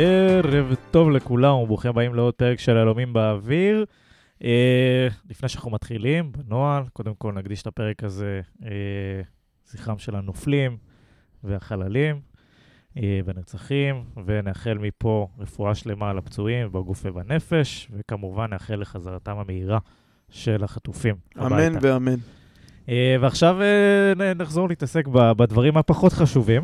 ערב טוב לכולם וברוכים הבאים לעוד פרק של הלומים באוויר. אה, לפני שאנחנו מתחילים, בנוהל, קודם כל נקדיש את הפרק הזה אה, זכרם של הנופלים והחללים אה, ונרצחים, ונאחל מפה רפואה שלמה לפצועים בגוף ובנפש, וכמובן נאחל לחזרתם המהירה של החטופים אמן הביתה. ואמן. אה, ועכשיו אה, נחזור להתעסק בדברים הפחות חשובים,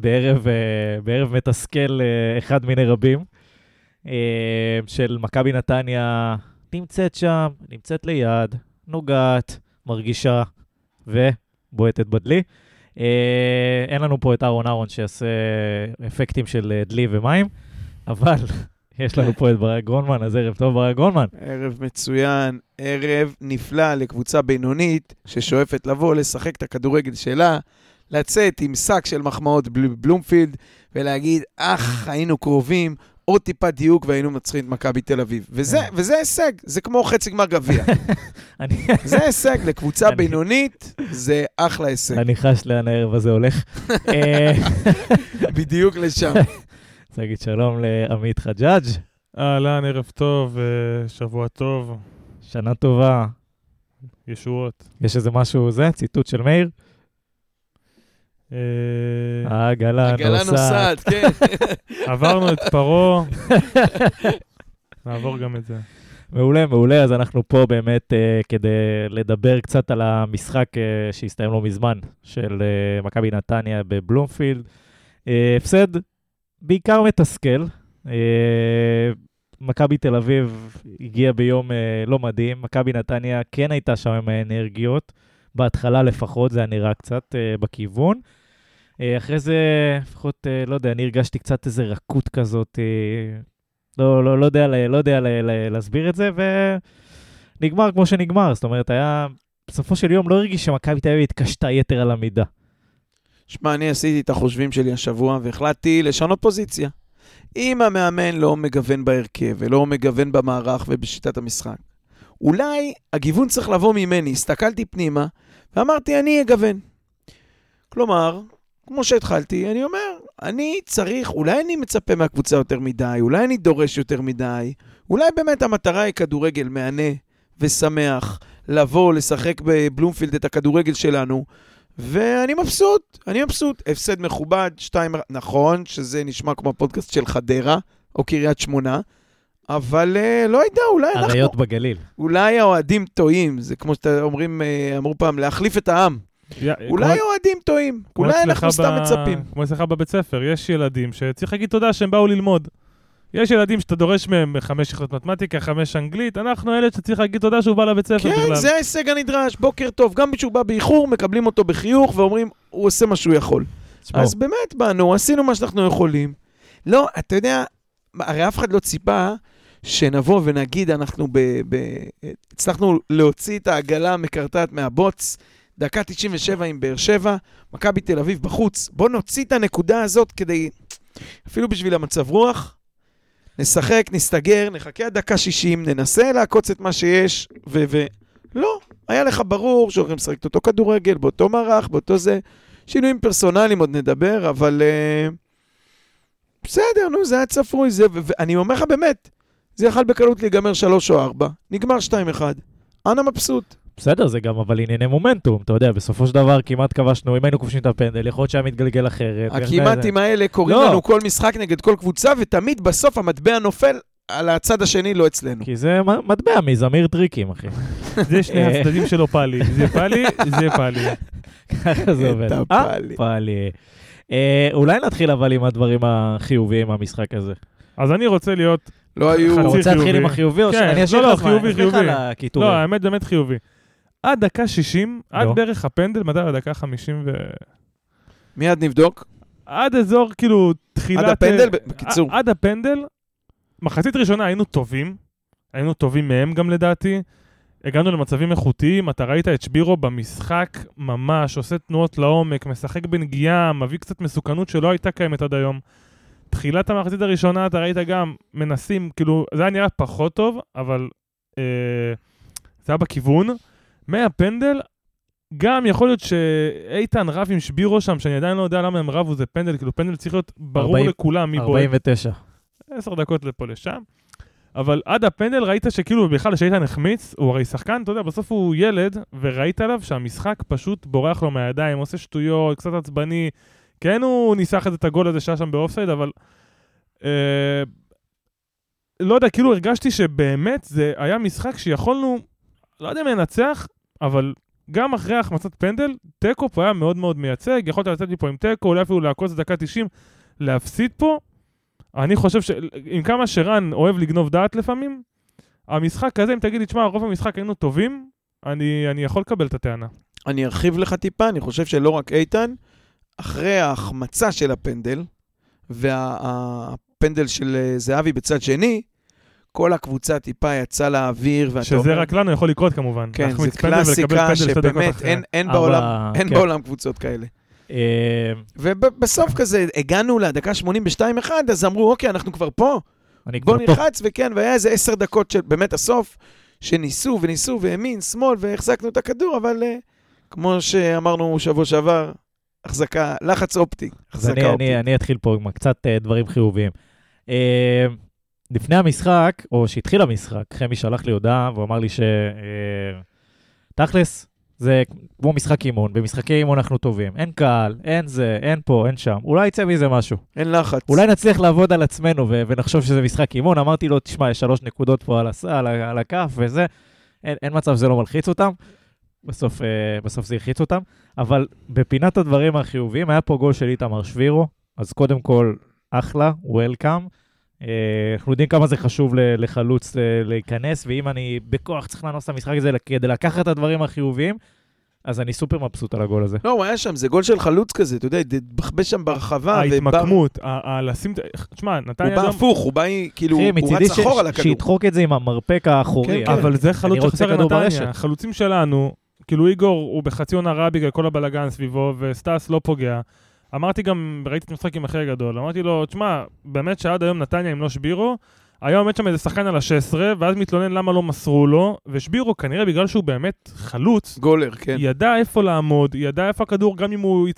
בערב, אה, בערב מתסכל אה, אחד מיני רבים, אה, של מכבי נתניה נמצאת שם, נמצאת ליד, נוגעת, מרגישה ובועטת בדלי. אין לנו פה את אהרון אהרון שיעשה אפקטים של דלי ומים, אבל יש לנו פה את ברק גרונמן, אז ערב טוב ברק גרונמן. ערב מצוין, ערב נפלא לקבוצה בינונית ששואפת לבוא, לשחק את הכדורגל שלה, לצאת עם שק של מחמאות בל- בלומפילד ולהגיד, אך, היינו קרובים, עוד טיפה דיוק והיינו מנצחים את מכבי תל אביב. וזה, כן. וזה הישג, זה כמו חצי גמר גביע. זה הישג, לקבוצה בינונית, זה אחלה הישג. אני חש לאן הערב הזה הולך. אה, בדיוק לשם. רוצה להגיד שלום לעמית חג'אג', אהלן, ערב טוב, אה, שבוע טוב, שנה טובה. ישועות. יש איזה משהו, זה, ציטוט של מאיר? אה, העגלה עגלה נוסעת. נוסעת, כן. עברנו את פרעה, נעבור גם את זה. מעולה, מעולה, אז אנחנו פה באמת אה, כדי לדבר קצת על המשחק אה, שהסתיים לא מזמן, של אה, מכבי נתניה בבלומפילד. אה, הפסד בעיקר מתסכל. אה, מכבי תל אביב הגיע ביום אה, לא מדהים, מכבי נתניה כן הייתה שם עם האנרגיות, בהתחלה לפחות, זה היה נראה קצת אה, בכיוון. אה, אחרי זה, לפחות, אה, לא יודע, אני הרגשתי קצת איזה רכות כזאת, אה, לא, לא, לא יודע, לא יודע להסביר את זה, ונגמר כמו שנגמר. זאת אומרת, היה, בסופו של יום לא הרגיש שמכבי תל אביב התקשתה יתר על המידה. שמע, אני עשיתי את החושבים שלי השבוע והחלטתי לשנות פוזיציה. אם המאמן לא מגוון בהרכב ולא מגוון במערך ובשיטת המשחק, אולי הגיוון צריך לבוא ממני. הסתכלתי פנימה ואמרתי, אני אגוון. כלומר, כמו שהתחלתי, אני אומר, אני צריך, אולי אני מצפה מהקבוצה יותר מדי, אולי אני דורש יותר מדי, אולי באמת המטרה היא כדורגל מהנה ושמח, לבוא, לשחק בבלומפילד את הכדורגל שלנו, ואני מבסוט, אני מבסוט. הפסד מכובד, שתיים, נכון שזה נשמע כמו הפודקאסט של חדרה, או קריית שמונה, אבל אה, לא יודע, אולי אנחנו... אריות בגליל. אולי האוהדים טועים, זה כמו שאתם אומרים, אה, אמרו פעם, להחליף את העם. יא- אולי כמו- האוהדים טועים, אולי אנחנו סתם מצפים. כמו אצלך בבית ספר, יש ילדים שצריך להגיד תודה שהם באו ללמוד. יש ילדים שאתה דורש מהם חמש יחידות מתמטיקה, חמש אנגלית, אנחנו אלה שצריך להגיד תודה שהוא בא לבית ספר כן, בכלל. זה ההישג הנדרש, בוקר טוב. גם כשהוא בא באיחור, מקבלים אותו בחיוך ואומרים, הוא עושה מה שהוא יכול. תשמעו, אז באמת באנו, עשינו מה שאנחנו יכולים. לא, אתה יודע, הרי אף אחד לא ציפה שנבוא ונגיד, אנחנו ב... ב הצלחנו להוציא את העגלה המקרטעת מהבוץ, דקה 97 עם באר שבע, מכבי תל אביב בחוץ. בוא נוציא את הנקודה הזאת כדי, אפילו בשביל המצב רוח, נשחק, נסתגר, נחכה עד דקה 60, ננסה לעקוץ את מה שיש, ו... ו... לא, היה לך ברור שהולכים לשחק את אותו כדורגל, באותו מערך, באותו זה. שינויים פרסונליים עוד נדבר, אבל uh, בסדר, נו, זה היה צפוי, זה, ואני אומר לך באמת, זה יכל בקלות להיגמר 3 או 4, נגמר 2-1. אנא מבסוט. בסדר, זה גם אבל ענייני מומנטום, אתה יודע, בסופו של דבר כמעט כבשנו, אם היינו כובשים את הפנדל, יכול להיות שהיה מתגלגל אחרת. הכמעטים האלה קוראים לא. לנו כל משחק נגד כל קבוצה, ותמיד בסוף המטבע נופל על הצד השני, לא אצלנו. כי זה מטבע מזמיר טריקים, אחי. זה שני. הצדדים שלו פאלי. זה פאלי, זה פאלי. ככה זה עובד. אה. פאלי. אה, אולי נתחיל אבל עם הדברים החיוביים מהמשחק הזה. אז אני רוצה להיות... לא היו... אתה רוצה להתחיל חיובי. עם החיובי או כן, שאני אשאיר לא, לא, לך זמן? חיובי, אני אסביר לך חיובי. על הכיתורים. לא, האמת באמת חיובי. עד דקה 60, עד נו. בערך הפנדל, מתי? עד דקה 50 ו... מיד נבדוק. עד אזור, כאילו, תחילת... עד הפנדל, אה, בקיצור. עד הפנדל, מחצית ראשונה היינו טובים, היינו טובים מהם גם לדעתי. הגענו למצבים איכותיים, אתה ראית את שבירו במשחק ממש, עושה תנועות לעומק, משחק בנגיעה, מביא קצת מסוכנות שלא הייתה קיימת עד היום. תחילת המחצית הראשונה אתה ראית גם מנסים, כאילו, זה היה נראה פחות טוב, אבל אה, זה היה בכיוון. מהפנדל, גם יכול להיות שאיתן רב עם שבירו שם, שאני עדיין לא יודע למה הם רבו, זה פנדל, כאילו פנדל צריך להיות ברור 40 לכולם מי בועט. 49. עשר דקות לפה לשם. אבל עד הפנדל ראית שכאילו בכלל שאיתן החמיץ, הוא הרי שחקן, אתה יודע, בסוף הוא ילד, וראית עליו שהמשחק פשוט בורח לו מהידיים, עושה שטויות, קצת עצבני. כן, הוא ניסח את הגול הזה שהיה שם באופסייד, אבל... אה, לא יודע, כאילו הרגשתי שבאמת זה היה משחק שיכולנו, לא יודע אם לנצח, אבל גם אחרי החמצת פנדל, תיקו פה היה מאוד מאוד מייצג, יכולת לצאת מפה עם תיקו, אולי אפילו לעקוץ דקה 90, להפסיד פה. אני חושב שעם כמה שרן אוהב לגנוב דעת לפעמים, המשחק הזה, אם תגיד לי, תשמע, רוב המשחק היינו טובים, אני, אני יכול לקבל את הטענה. אני ארחיב לך טיפה, אני חושב שלא רק איתן, אחרי ההחמצה של הפנדל, והפנדל של אה, זהבי בצד שני, כל הקבוצה טיפה יצאה לאוויר, ואתה שזה אומר... רק לנו יכול לקרות כמובן. כן, זה קלאסיקה שבאמת. אין, אין, אבל- בעולם, אין כן. בעולם קבוצות כאלה. אה, ובסוף כזה, הגענו לדקה 82-1, אז אמרו, אוקיי, אנחנו כבר פה, בוא. נלחץ, וכן, והיה איזה עשר דקות של באמת הסוף, שניסו וניסו, וימין, שמאל, והחזקנו את הכדור, אבל אה, כמו שאמרנו שבוע שעבר, החזקה, לחץ אופטי, אז אני, החזקה אופטית. אני, אני אתחיל פה עם קצת אה, דברים חיוביים. לפני המשחק, או שהתחיל המשחק, חמי שלח לי הודעה והוא אמר לי ש... אה, תכלס, זה כמו משחק אימון, במשחקי אימון אנחנו טובים. אין קהל, אין זה, אין פה, אין שם. אולי יצא מזה משהו. אין לחץ. אולי נצליח לעבוד על עצמנו ו- ונחשוב שזה משחק אימון. אמרתי לו, תשמע, יש שלוש נקודות פה על, הס... על, על הכף וזה, אין, אין מצב שזה לא מלחיץ אותם. בסוף, אה, בסוף זה הלחיץ אותם. אבל בפינת הדברים החיוביים, היה פה גול של איתמר שבירו, אז קודם כל, אחלה, וולקאם. אנחנו יודעים כמה זה חשוב לחלוץ אה, להיכנס, ואם אני בכוח צריך לאנוס את המשחק הזה כדי לקחת את הדברים החיוביים, אז אני סופר מבסוט על הגול הזה. לא, הוא היה שם, זה גול של חלוץ כזה, אתה יודע, התבחבש שם ברחבה, ההתמקמות, לשים... תשמע, הוא נתניה בא גם... הפוך, הוא בא, כאילו, הוא רץ אחורה לכדור. שידחוק את זה עם המרפק האחורי. כן. אבל זה חלוץ שחסר לנתניה. החלוצים שלנו, כאילו איגור הוא בחצי עונה רע בגלל כל הבלגן סביבו, וסטאס לא פוגע. אמרתי גם, ראיתי את המשחק עם הכי גדול, אמרתי לו, תשמע, באמת שעד היום נתניה אם לא שבירו, היום עומד שם איזה שחקן על ה-16, ואז מתלונן למה לא מסרו לו, ושבירו כנראה בגלל שהוא באמת חלוץ, גולר, כן. ידע איפה לעמוד, ידע איפה הכדור, גם אם הוא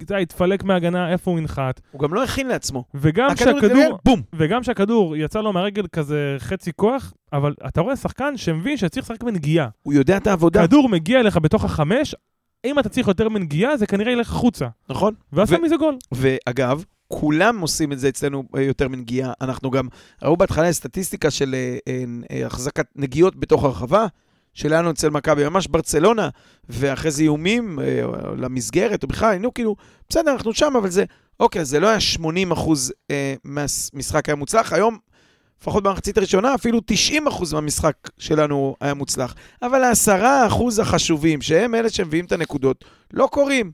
יודע, יתפלק מהגנה, איפה הוא ינחת, הוא גם לא הכין לעצמו. וגם הכדור שהכדור... בום. וגם שהכדור יצא לו מהרגל כזה חצי כוח, אבל אתה רואה שחקן שמבין שצריך לשחק בנגיעה. הוא יודע את העבודה, כדור מגיע אליך בתוך החמש, אם אתה צריך יותר מנגיעה, זה כנראה ילך החוצה. נכון? ואז שם מזה גול. ואגב, כולם עושים את זה אצלנו אה, יותר מנגיעה. אנחנו גם, ראו בהתחלה סטטיסטיקה של אה, אה, החזקת נגיעות בתוך הרחבה, שלנו אצל מכבי, ממש ברצלונה, ואחרי זה איומים אה, למסגרת, או בכלל, היינו כאילו, בסדר, אנחנו שם, אבל זה, אוקיי, זה לא היה 80 אחוז אה, מהמשחק היה מוצלח, היום, לפחות במחצית הראשונה, אפילו 90 אחוז מהמשחק שלנו היה מוצלח. אבל העשרה אחוז החשובים, שהם אלה שמביאים את הנקודות, לא קורים.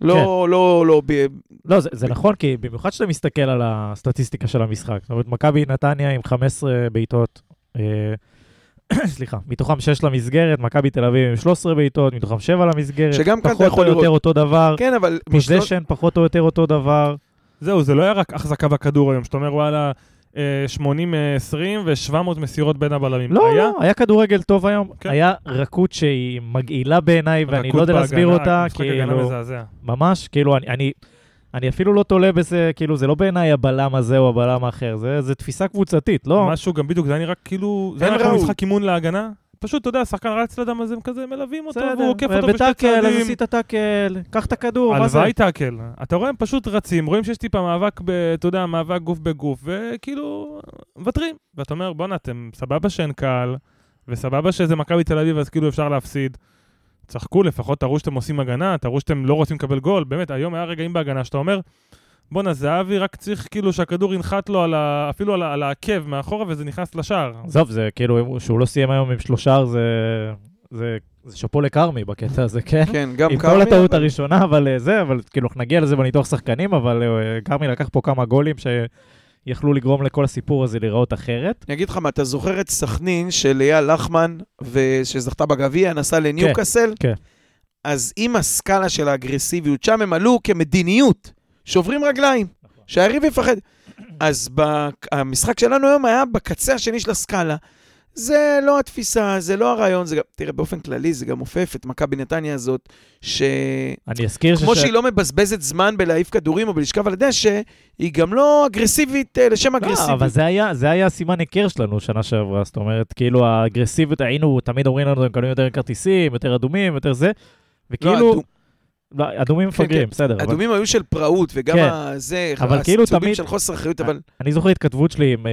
לא, לא, לא, לא, ב- לא, זה, זה נכון, כי במיוחד כשאתה מסתכל על הסטטיסטיקה של המשחק. זאת אומרת, מכבי נתניה עם 15 בעיטות, אה, סליחה, מתוכם 6 למסגרת, מכבי תל אביב עם 13 בעיטות, מתוכם 7 למסגרת. שגם כאן אתה פחות יכול או יותר לראות. אותו דבר. כן, אבל... משלוש- פוזיישן פחות או יותר אותו דבר. זהו, זה לא היה רק החזקה בכדור היום, שאתה אומר, וואלה, 80-20 ו-700 מסירות בין הבלמים. לא, היה לא, היה כדורגל טוב היום. כן. היה רכות שהיא מגעילה בעיניי, ואני רכות לא יודע להסביר בהגנה, אותה, משחק הגנה כאילו, מזעזע. ממש, כאילו, אני, אני, אני אפילו לא תולה בזה, כאילו, זה לא בעיניי הבלם הזה או הבלם האחר, זה, זה תפיסה קבוצתית, לא? משהו גם בדיוק, זה היה נראה כאילו, זה היה ראוי. משחק אימון להגנה. פשוט, אתה יודע, השחקן רץ לדם הזה, כזה מלווים אותו, והוא עוקף אותו בשתי בטאקל, אז צעדים. עשית טאקל, קח את הכדור, מה זה? הלוואי טאקל. אתה רואה, הם פשוט רצים, רואים שיש טיפה מאבק, ב, אתה יודע, מאבק גוף בגוף, וכאילו, מוותרים. ואתה אומר, בואנה, אתם סבבה שאין קהל, וסבבה שזה מכבי תל אביב, אז כאילו אפשר להפסיד. צחקו, לפחות תראו שאתם עושים הגנה, תראו שאתם לא רוצים לקבל גול. באמת, היום היה רגעים בהגנה שאתה אומר, בואנה, זהבי רק צריך כאילו שהכדור ינחת לו על ה... אפילו על, ה... על העקב מאחורה, וזה נכנס לשער. עזוב, זה כאילו, שהוא לא סיים היום עם שלושה, זה... זה... זה שאפו לכרמי בקטע הזה, כן? כן, גם עם קרמי, כל הטעות אבל- הראשונה, אבל אה, זה, אבל כאילו, אנחנו נגיע לזה בניתוח שחקנים, אבל אה, כרמי לקח פה כמה גולים שיכלו לגרום לכל הסיפור הזה להיראות אחרת. אני אגיד לך מה, אתה זוכר את סכנין של אייל לחמן, ושזכתה בגביע, נסע לניוקאסל? כן. אז עם הסקאלה של האגרסיביות, שם הם עלו כמדיניות, שוברים רגליים, שהיריב יפחד. אז המשחק שלנו היום היה בקצה השני של הסקאלה. זה לא התפיסה, זה לא הרעיון, זה גם, תראה, באופן כללי זה גם עופף את מכבי נתניה הזאת, שכמו אני אזכיר שש... שהיא לא מבזבזת זמן בלהעיף כדורים או בלשכב על הדשא, היא גם לא אגרסיבית אה, לשם לא, אגרסיבית. אבל זה היה, זה היה סימן היכר שלנו שנה שעברה, זאת אומרת, כאילו האגרסיביות, היינו, תמיד אומרים לנו, הם קונים יותר כרטיסים, יותר אדומים, יותר זה, לא, וכאילו, לא, אדומים מפגרים, כן. בסדר, אבל אדומים היו של פראות, וגם כן. זה, אבל כאילו הצהובים תמיד- של חוסר אחריות, אבל אני זוכר התכתבות שלי עם, אה,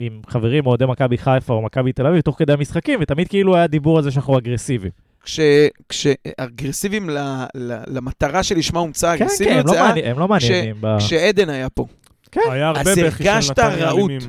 עם חברים אוהדי מכבי חיפה או מכבי תל אביב תוך כדי המשחקים, ותמיד כאילו היה דיבור על זה שאנחנו אגרסיביים. כש- כשאגרסיביים ל- ל- למטרה שלשמה הומצאה כן, כן, לא זה היה מעניין- הם לא מעניינים. ב- כשעדן היה פה. כן, היה הרבה אז בכי של הרגשת נתניה. אלימים.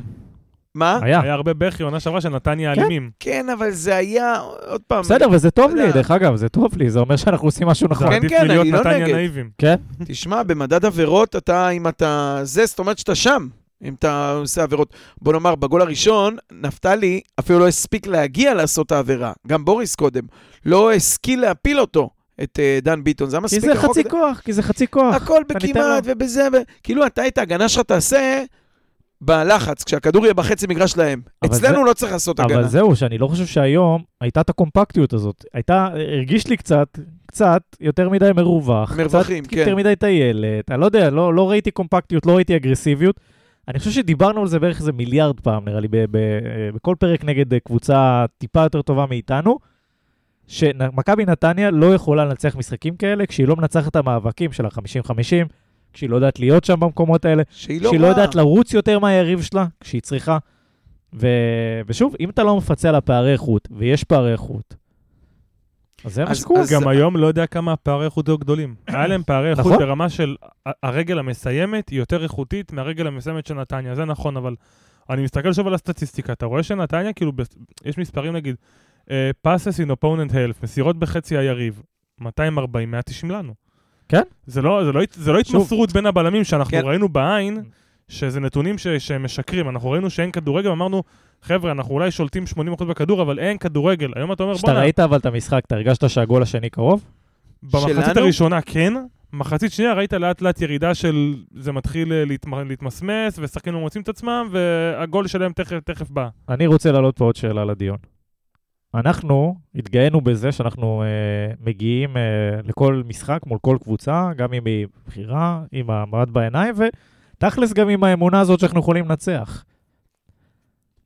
מה? היה. היה הרבה בכי עונה שעברה של נתניה כן. אלימים. כן, אבל זה היה, עוד פעם, בסדר, וזה טוב לי. דרך אגב, זה טוב לי, זה אומר שאנחנו עושים משהו נכון. זה כן, כן, אני לא נתניה נגד. נאיבים. כן? תשמע, במדד עבירות, אתה, אם אתה... זה, זאת אומרת שאתה שם, אם אתה עושה עבירות. בוא נאמר, בגול הראשון, נפתלי אפילו לא הספיק להגיע לעשות העבירה. גם בוריס קודם. לא השכיל להפיל אותו, את אה, דן ביטון. זה היה כי מספיק זה רחוק חצי כוח, כי זה חצי כוח. הכל בכמעט ובזה, ו... כאילו אתה את ההגנה שלך תעשה בלחץ, כשהכדור יהיה בחצי מגרש שלהם. אבל אצלנו זה- לא צריך לעשות הגנה. אבל זהו, שאני לא חושב שהיום הייתה את הקומפקטיות הזאת. הייתה, הרגיש לי קצת, קצת יותר מדי מרווח. מרווחים, קצת כן. יותר מדי טיילת. אני לא יודע, לא, לא ראיתי קומפקטיות, לא ראיתי אגרסיביות. אני חושב שדיברנו על זה בערך איזה מיליארד פעם, נראה לי, ב- ב- בכל פרק נגד אה, קבוצה טיפה יותר טובה מאיתנו, שמכבי נתניה לא יכולה לנצח משחקים כאלה כשהיא לא מנצחת את המאבקים של ה-50-50, כשהיא לא יודעת להיות שם במקומות האלה. שהיא לא שהיא לא. יודעת לרוץ יותר מהיריב שלה כשהיא צריכה. ו... ושוב, אם אתה לא מפצה על הפערי איכות, ויש פערי איכות, אז זה אז- המשכורת. אז- גם היום לא יודע כמה הפערי איכות היו גדולים. היה להם פערי איכות נכון. ברמה של הרגל המסיימת היא יותר איכותית מהרגל המסיימת של נתניה, זה נכון, אבל אני מסתכל שוב על הסטטיסטיקה, אתה רואה שנתניה, כאילו, ב- יש מספרים נגיד, אה, passes in opponent health, מסירות בחצי היריב, 240, 190 לנו. כן. זה לא, זה לא, זה לא שוב. התמסרות בין הבלמים שאנחנו כן. ראינו בעין, שזה נתונים ש, שמשקרים. אנחנו ראינו שאין כדורגל, אמרנו, חבר'ה, אנחנו אולי שולטים 80% בכדור, אבל אין כדורגל. היום אתה אומר, כשאתה בוא'נה, ראית אבל את המשחק, אתה הרגשת שהגול השני קרוב? במחצית שלנו? הראשונה כן, מחצית שנייה ראית לאט לאט ירידה של זה מתחיל אה, להתמ- להתמסמס, ושחקנים לא מוצאים את עצמם, והגול שלהם תכף, תכף בא. אני רוצה להעלות פה עוד שאלה לדיון. אנחנו התגאינו בזה שאנחנו אה, מגיעים אה, לכל משחק מול כל קבוצה, גם אם היא בחירה, עם המבט בעיניים, ותכלס גם עם האמונה הזאת שאנחנו יכולים לנצח.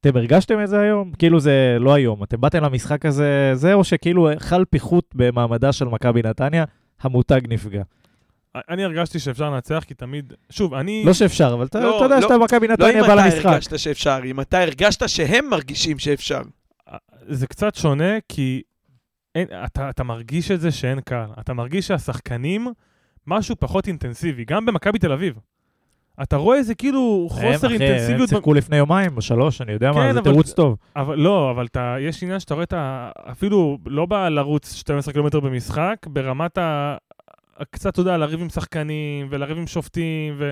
אתם הרגשתם את זה היום? כאילו זה לא היום. אתם באתם למשחק הזה, זה או שכאילו חל פיחות במעמדה של מכבי נתניה, המותג נפגע. אני הרגשתי שאפשר לנצח, כי תמיד, שוב, אני... לא שאפשר, אבל אתה לא, אתה יודע לא- שאתה מכבי לא נתניה אם בא אתה למשחק. הרגשת שאפשר, אם אתה הרגשת שהם מרגישים שאפשר. זה קצת שונה, כי אין, אתה, אתה מרגיש את זה שאין קהל. אתה מרגיש שהשחקנים, משהו פחות אינטנסיבי, גם במכבי תל אביב. אתה רואה איזה כאילו חוסר הם, אחי, הם אינטנסיביות. ב- שיחקו לפני יומיים או שלוש, אני יודע כן, מה, זה אבל- תירוץ טוב. אבל לא, אבל אתה, יש עניין שאתה רואה את ה... אפילו לא בא לרוץ 12 קילומטר במשחק, ברמת ה... קצת, אתה יודע, לריב עם שחקנים ולריב עם שופטים, ו...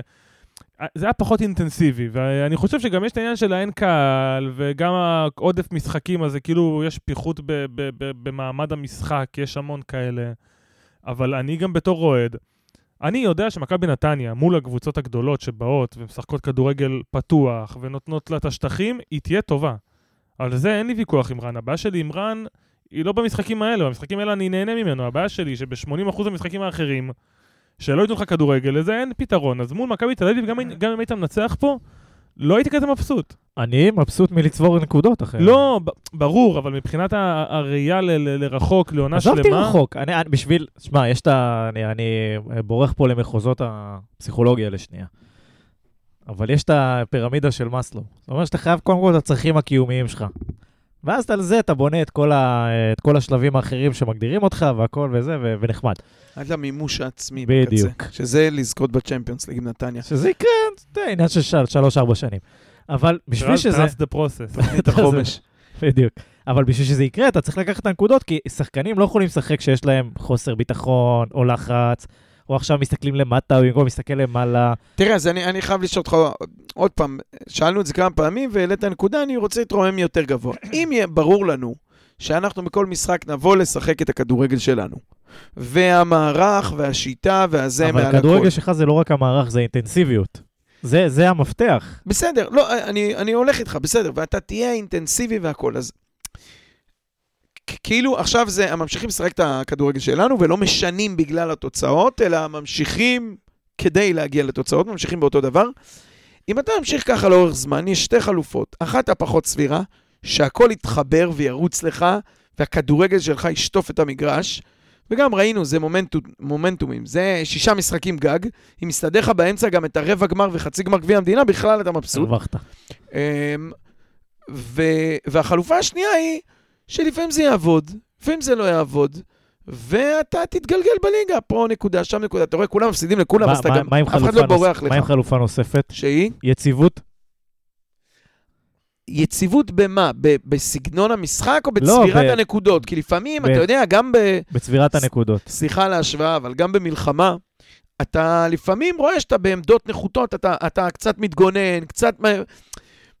זה היה פחות אינטנסיבי, ואני חושב שגם יש את העניין של האין קהל, וגם העודף משחקים הזה, כאילו יש פיחות ב- ב- ב- במעמד המשחק, יש המון כאלה. אבל אני גם בתור אוהד, אני יודע שמכבי נתניה, מול הקבוצות הגדולות שבאות ומשחקות כדורגל פתוח ונותנות לה את השטחים, היא תהיה טובה. על זה אין לי ויכוח עם רן. הבעיה שלי עם רן היא לא במשחקים האלה, במשחקים האלה אני נהנה ממנו. הבעיה שלי שב-80% מהמשחקים האחרים, שלא ייתנו לך כדורגל, לזה אין פתרון. אז מול מכבי תל אביב, גם, אם- היית מנצח פה, לא הייתי כזה מבסוט. אני מבסוט מלצבור נקודות אחרי. לא, ברור, אבל מבחינת הראייה לרחוק, לעונה שלמה... עזבתי רחוק, אני, אני בשביל, שמע, יש את ה... אני, אני בורח פה למחוזות הפסיכולוגיה לשנייה. אבל יש את הפירמידה של מאסלו. זאת אומרת שאתה חייב קודם כל את הצרכים הקיומיים שלך. ואז על זה אתה בונה את כל, ה, את כל השלבים האחרים שמגדירים אותך והכל וזה, ו, ונחמד. עד למימוש העצמי בדיוק. בקצה. שזה לזכות בצ'מפיונס ליג נתניה. שזה יקרה, זה עניין של של- שלוש-ארבע שנים. אבל בשביל שזה... Trust the process. תוכנית החומש. בדיוק. אבל בשביל שזה יקרה, אתה צריך לקחת את הנקודות, כי שחקנים לא יכולים לשחק כשיש להם חוסר ביטחון, או לחץ, או עכשיו מסתכלים למטה, או במקום להסתכל למעלה. תראה, אז אני, אני חייב לשאול אותך עוד פעם, שאלנו את זה כמה פעמים והעלית נקודה, אני רוצה להתרומם יותר גבוה. אם יהיה ברור לנו שאנחנו בכל משחק נבוא לשחק את הכדורגל שלנו, והמערך והשיטה והזה מעל אבל הכל. הכדורגל שלך זה לא רק המערך, זה אינטנסיביות. זה, זה המפתח. בסדר, לא, אני, אני הולך איתך, בסדר, ואתה תהיה אינטנסיבי והכול, אז... כאילו עכשיו זה, ממשיכים לשחק את הכדורגל שלנו ולא משנים בגלל התוצאות, אלא ממשיכים כדי להגיע לתוצאות, ממשיכים באותו דבר. אם אתה ממשיך ככה לאורך זמן, יש שתי חלופות. אחת הפחות סבירה, שהכל יתחבר וירוץ לך, והכדורגל שלך ישטוף את המגרש. וגם ראינו, זה מומנטו, מומנטומים. זה שישה משחקים גג. אם מסתדר לך באמצע גם את הרבע גמר וחצי גמר גביע המדינה, בכלל אתה מבסוט. הרווחת. אמ, והחלופה השנייה היא שלפעמים זה יעבוד, לפעמים זה לא יעבוד, ואתה תתגלגל בליגה, פה נקודה, שם נקודה. אתה רואה, כולם מפסידים לכולם, מה- אז אתה מה- גם, מה אף אחד לא בורח מה עם לך. חלופה נוספת? שהיא יציבות? יציבות במה? ב- בסגנון המשחק או בצבירת לא, ב- הנקודות? כי לפעמים, ב- אתה יודע, גם ב... בצבירת הנקודות. סליחה על ההשוואה, אבל גם במלחמה, אתה לפעמים רואה שאתה בעמדות נחותות, אתה, אתה קצת מתגונן, קצת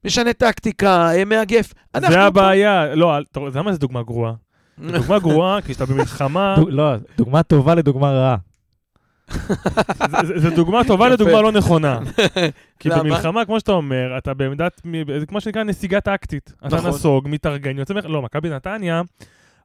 משנה טקטיקה, אה, מאגף. זה הבעיה. לא, אתה למה זה דוגמה גרועה? זו דוגמה גרועה, כי כשאתה במלחמה, לא, דוגמה טובה לדוגמה רעה. זה דוגמה טובה. לדוגמה לא נכונה. כי? במלחמה, כמו שאתה אומר, אתה בעמדת, זה כמו שנקרא נסיגה טקטית. אתה נכון. נסוג, מתארגן, יוצא מח... לא, מכבי נתניה,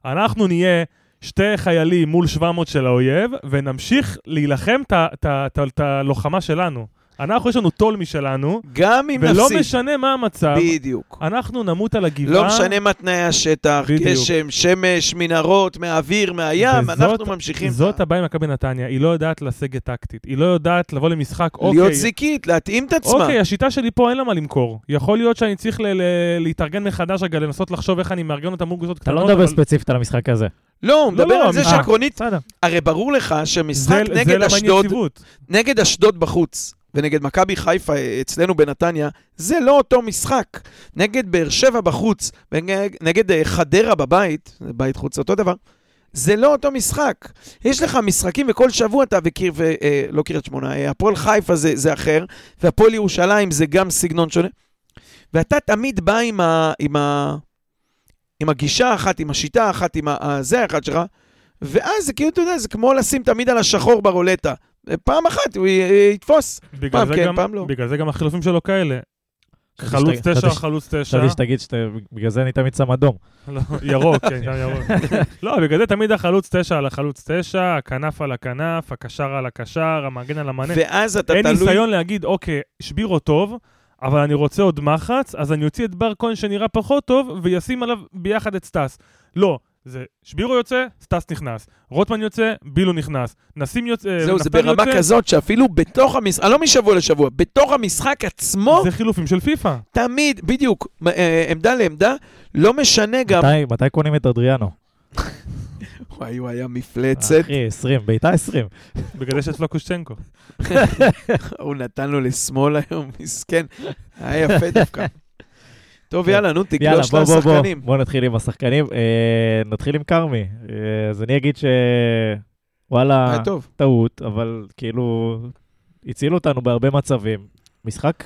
אנחנו נהיה שתי חיילים מול 700 של האויב, ונמשיך להילחם את הלוחמה שלנו. אנחנו, יש לנו טול משלנו, גם אם ולא נפסיד. משנה מה המצב, בדיוק. אנחנו נמות על הגבעה. לא משנה מה תנאי השטח, בדיוק. גשם, שמש, מנהרות, מהאוויר, מהים, וזאת- אנחנו ממשיכים. זאת הבעיה עם מכבי נתניה, היא לא יודעת לסגת טקטית. היא לא יודעת לבוא למשחק, להיות אוקיי, זיקית, להתאים את עצמה. אוקיי, השיטה שלי פה אין לה מה למכור. יכול להיות שאני צריך ל- ל- להתארגן מחדש רגע, לנסות לחשוב איך אני מארגן אותה מול קבוצות אתה קטנות. לא מדבר אבל- ספציפית על המשחק הזה. לא, הוא מדבר לא, על זה אה, שעקרונית. הרי ברור לך שמשחק נגד אין אשדוד. נגד אשדוד בחוץ, ונגד מכבי חיפה אה, אצלנו בנתניה, זה לא אותו משחק. נגד באר שבע בחוץ, ונגד אה, חדרה בבית, זה בית חוץ, אותו דבר, זה לא אותו משחק. יש לך משחקים וכל שבוע אתה, וקיר, ו, אה, לא קריית שמונה, אה, הפועל חיפה זה, זה אחר, והפועל ירושלים זה גם סגנון שונה. ואתה תמיד בא עם, ה, עם, ה, עם הגישה האחת, עם השיטה האחת, עם ה- הזה האחד שלך, ואז זה כאילו, אתה יודע, זה כמו לשים תמיד על השחור ברולטה. פעם אחת הוא י- יתפוס. פעם כן, גם- פעם לא. בגלל זה גם החילופים שלו כאלה. חלוץ תשע, חלוץ תשע. חשבתי שתגיד שבגלל זה אני תמיד שם אדום. לא, ירוק, כן, גם ירוק. לא, בגלל זה תמיד החלוץ תשע על החלוץ תשע, הכנף על הכנף, הקשר על הקשר, המגן על המענה. ואז אתה אין תלוי... ניסיון להגיד, אוקיי, שבירו טוב, אבל אני רוצה עוד מחץ, אז אני אוציא את בר כהן שנראה פחות טוב, וישים עליו ביחד את סטאס. לא, זה שבירו יוצא, סטאס נכנס. רוטמן יוצא, בילו נכנס. נשים יוצא, זהו, זה ברמה יוצא, כזאת שאפילו בתוך המשחק, לא משבוע לשבוע, בתוך המשחק עצמו, זה חילופים של פיפא. תמיד, בדיוק, אה, עמדה לעמדה, לא משנה גם... מתי- מתי קונים את אדריאנו? וואי, הוא היה מפלצת, אחי, 20, בעיטה 20. בגלל זה יש פלוקושצ'נקו. הוא נתן לו לשמאל היום, מסכן. היה יפה דווקא. טוב, יאללה, נו, יאללה, תגלוש בוא, בוא, בוא, לשחקנים. בוא נתחיל עם השחקנים. אה, נתחיל עם כרמי. אה, אז אני אגיד ש... וואלה, היה טוב. טעות, אבל כאילו, הצילו אותנו בהרבה מצבים. משחק?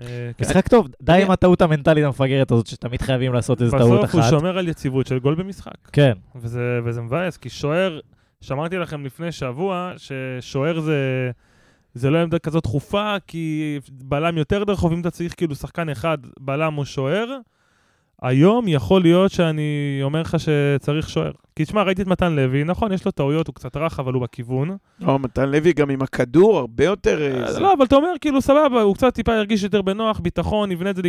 אה. משחק טוב. די עם הטעות המנטלית המפגרת הזאת, שתמיד חייבים לעשות איזו טעות בסוף הוא אחת. שומר על יציבות של גול במשחק. כן, וזה, וזה מבאס, כי שוער, שאמרתי לכם לפני שבוע, ששוער זה, זה לא עמדה כזאת דחופה, כי בלם יותר דחוף, אם אתה צריך כאילו שחקן אחד, בלם או שוער, היום יכול להיות שאני אומר לך שצריך שוער. כי תשמע, ראיתי את מתן לוי, נכון, יש לו טעויות, הוא קצת רך, אבל הוא בכיוון. לא, מתן לוי גם עם הכדור הרבה יותר... אה, זה. לא, אבל אתה אומר, כאילו, סבבה, הוא קצת טיפה ירגיש יותר בנוח, ביטחון, יבנה את זה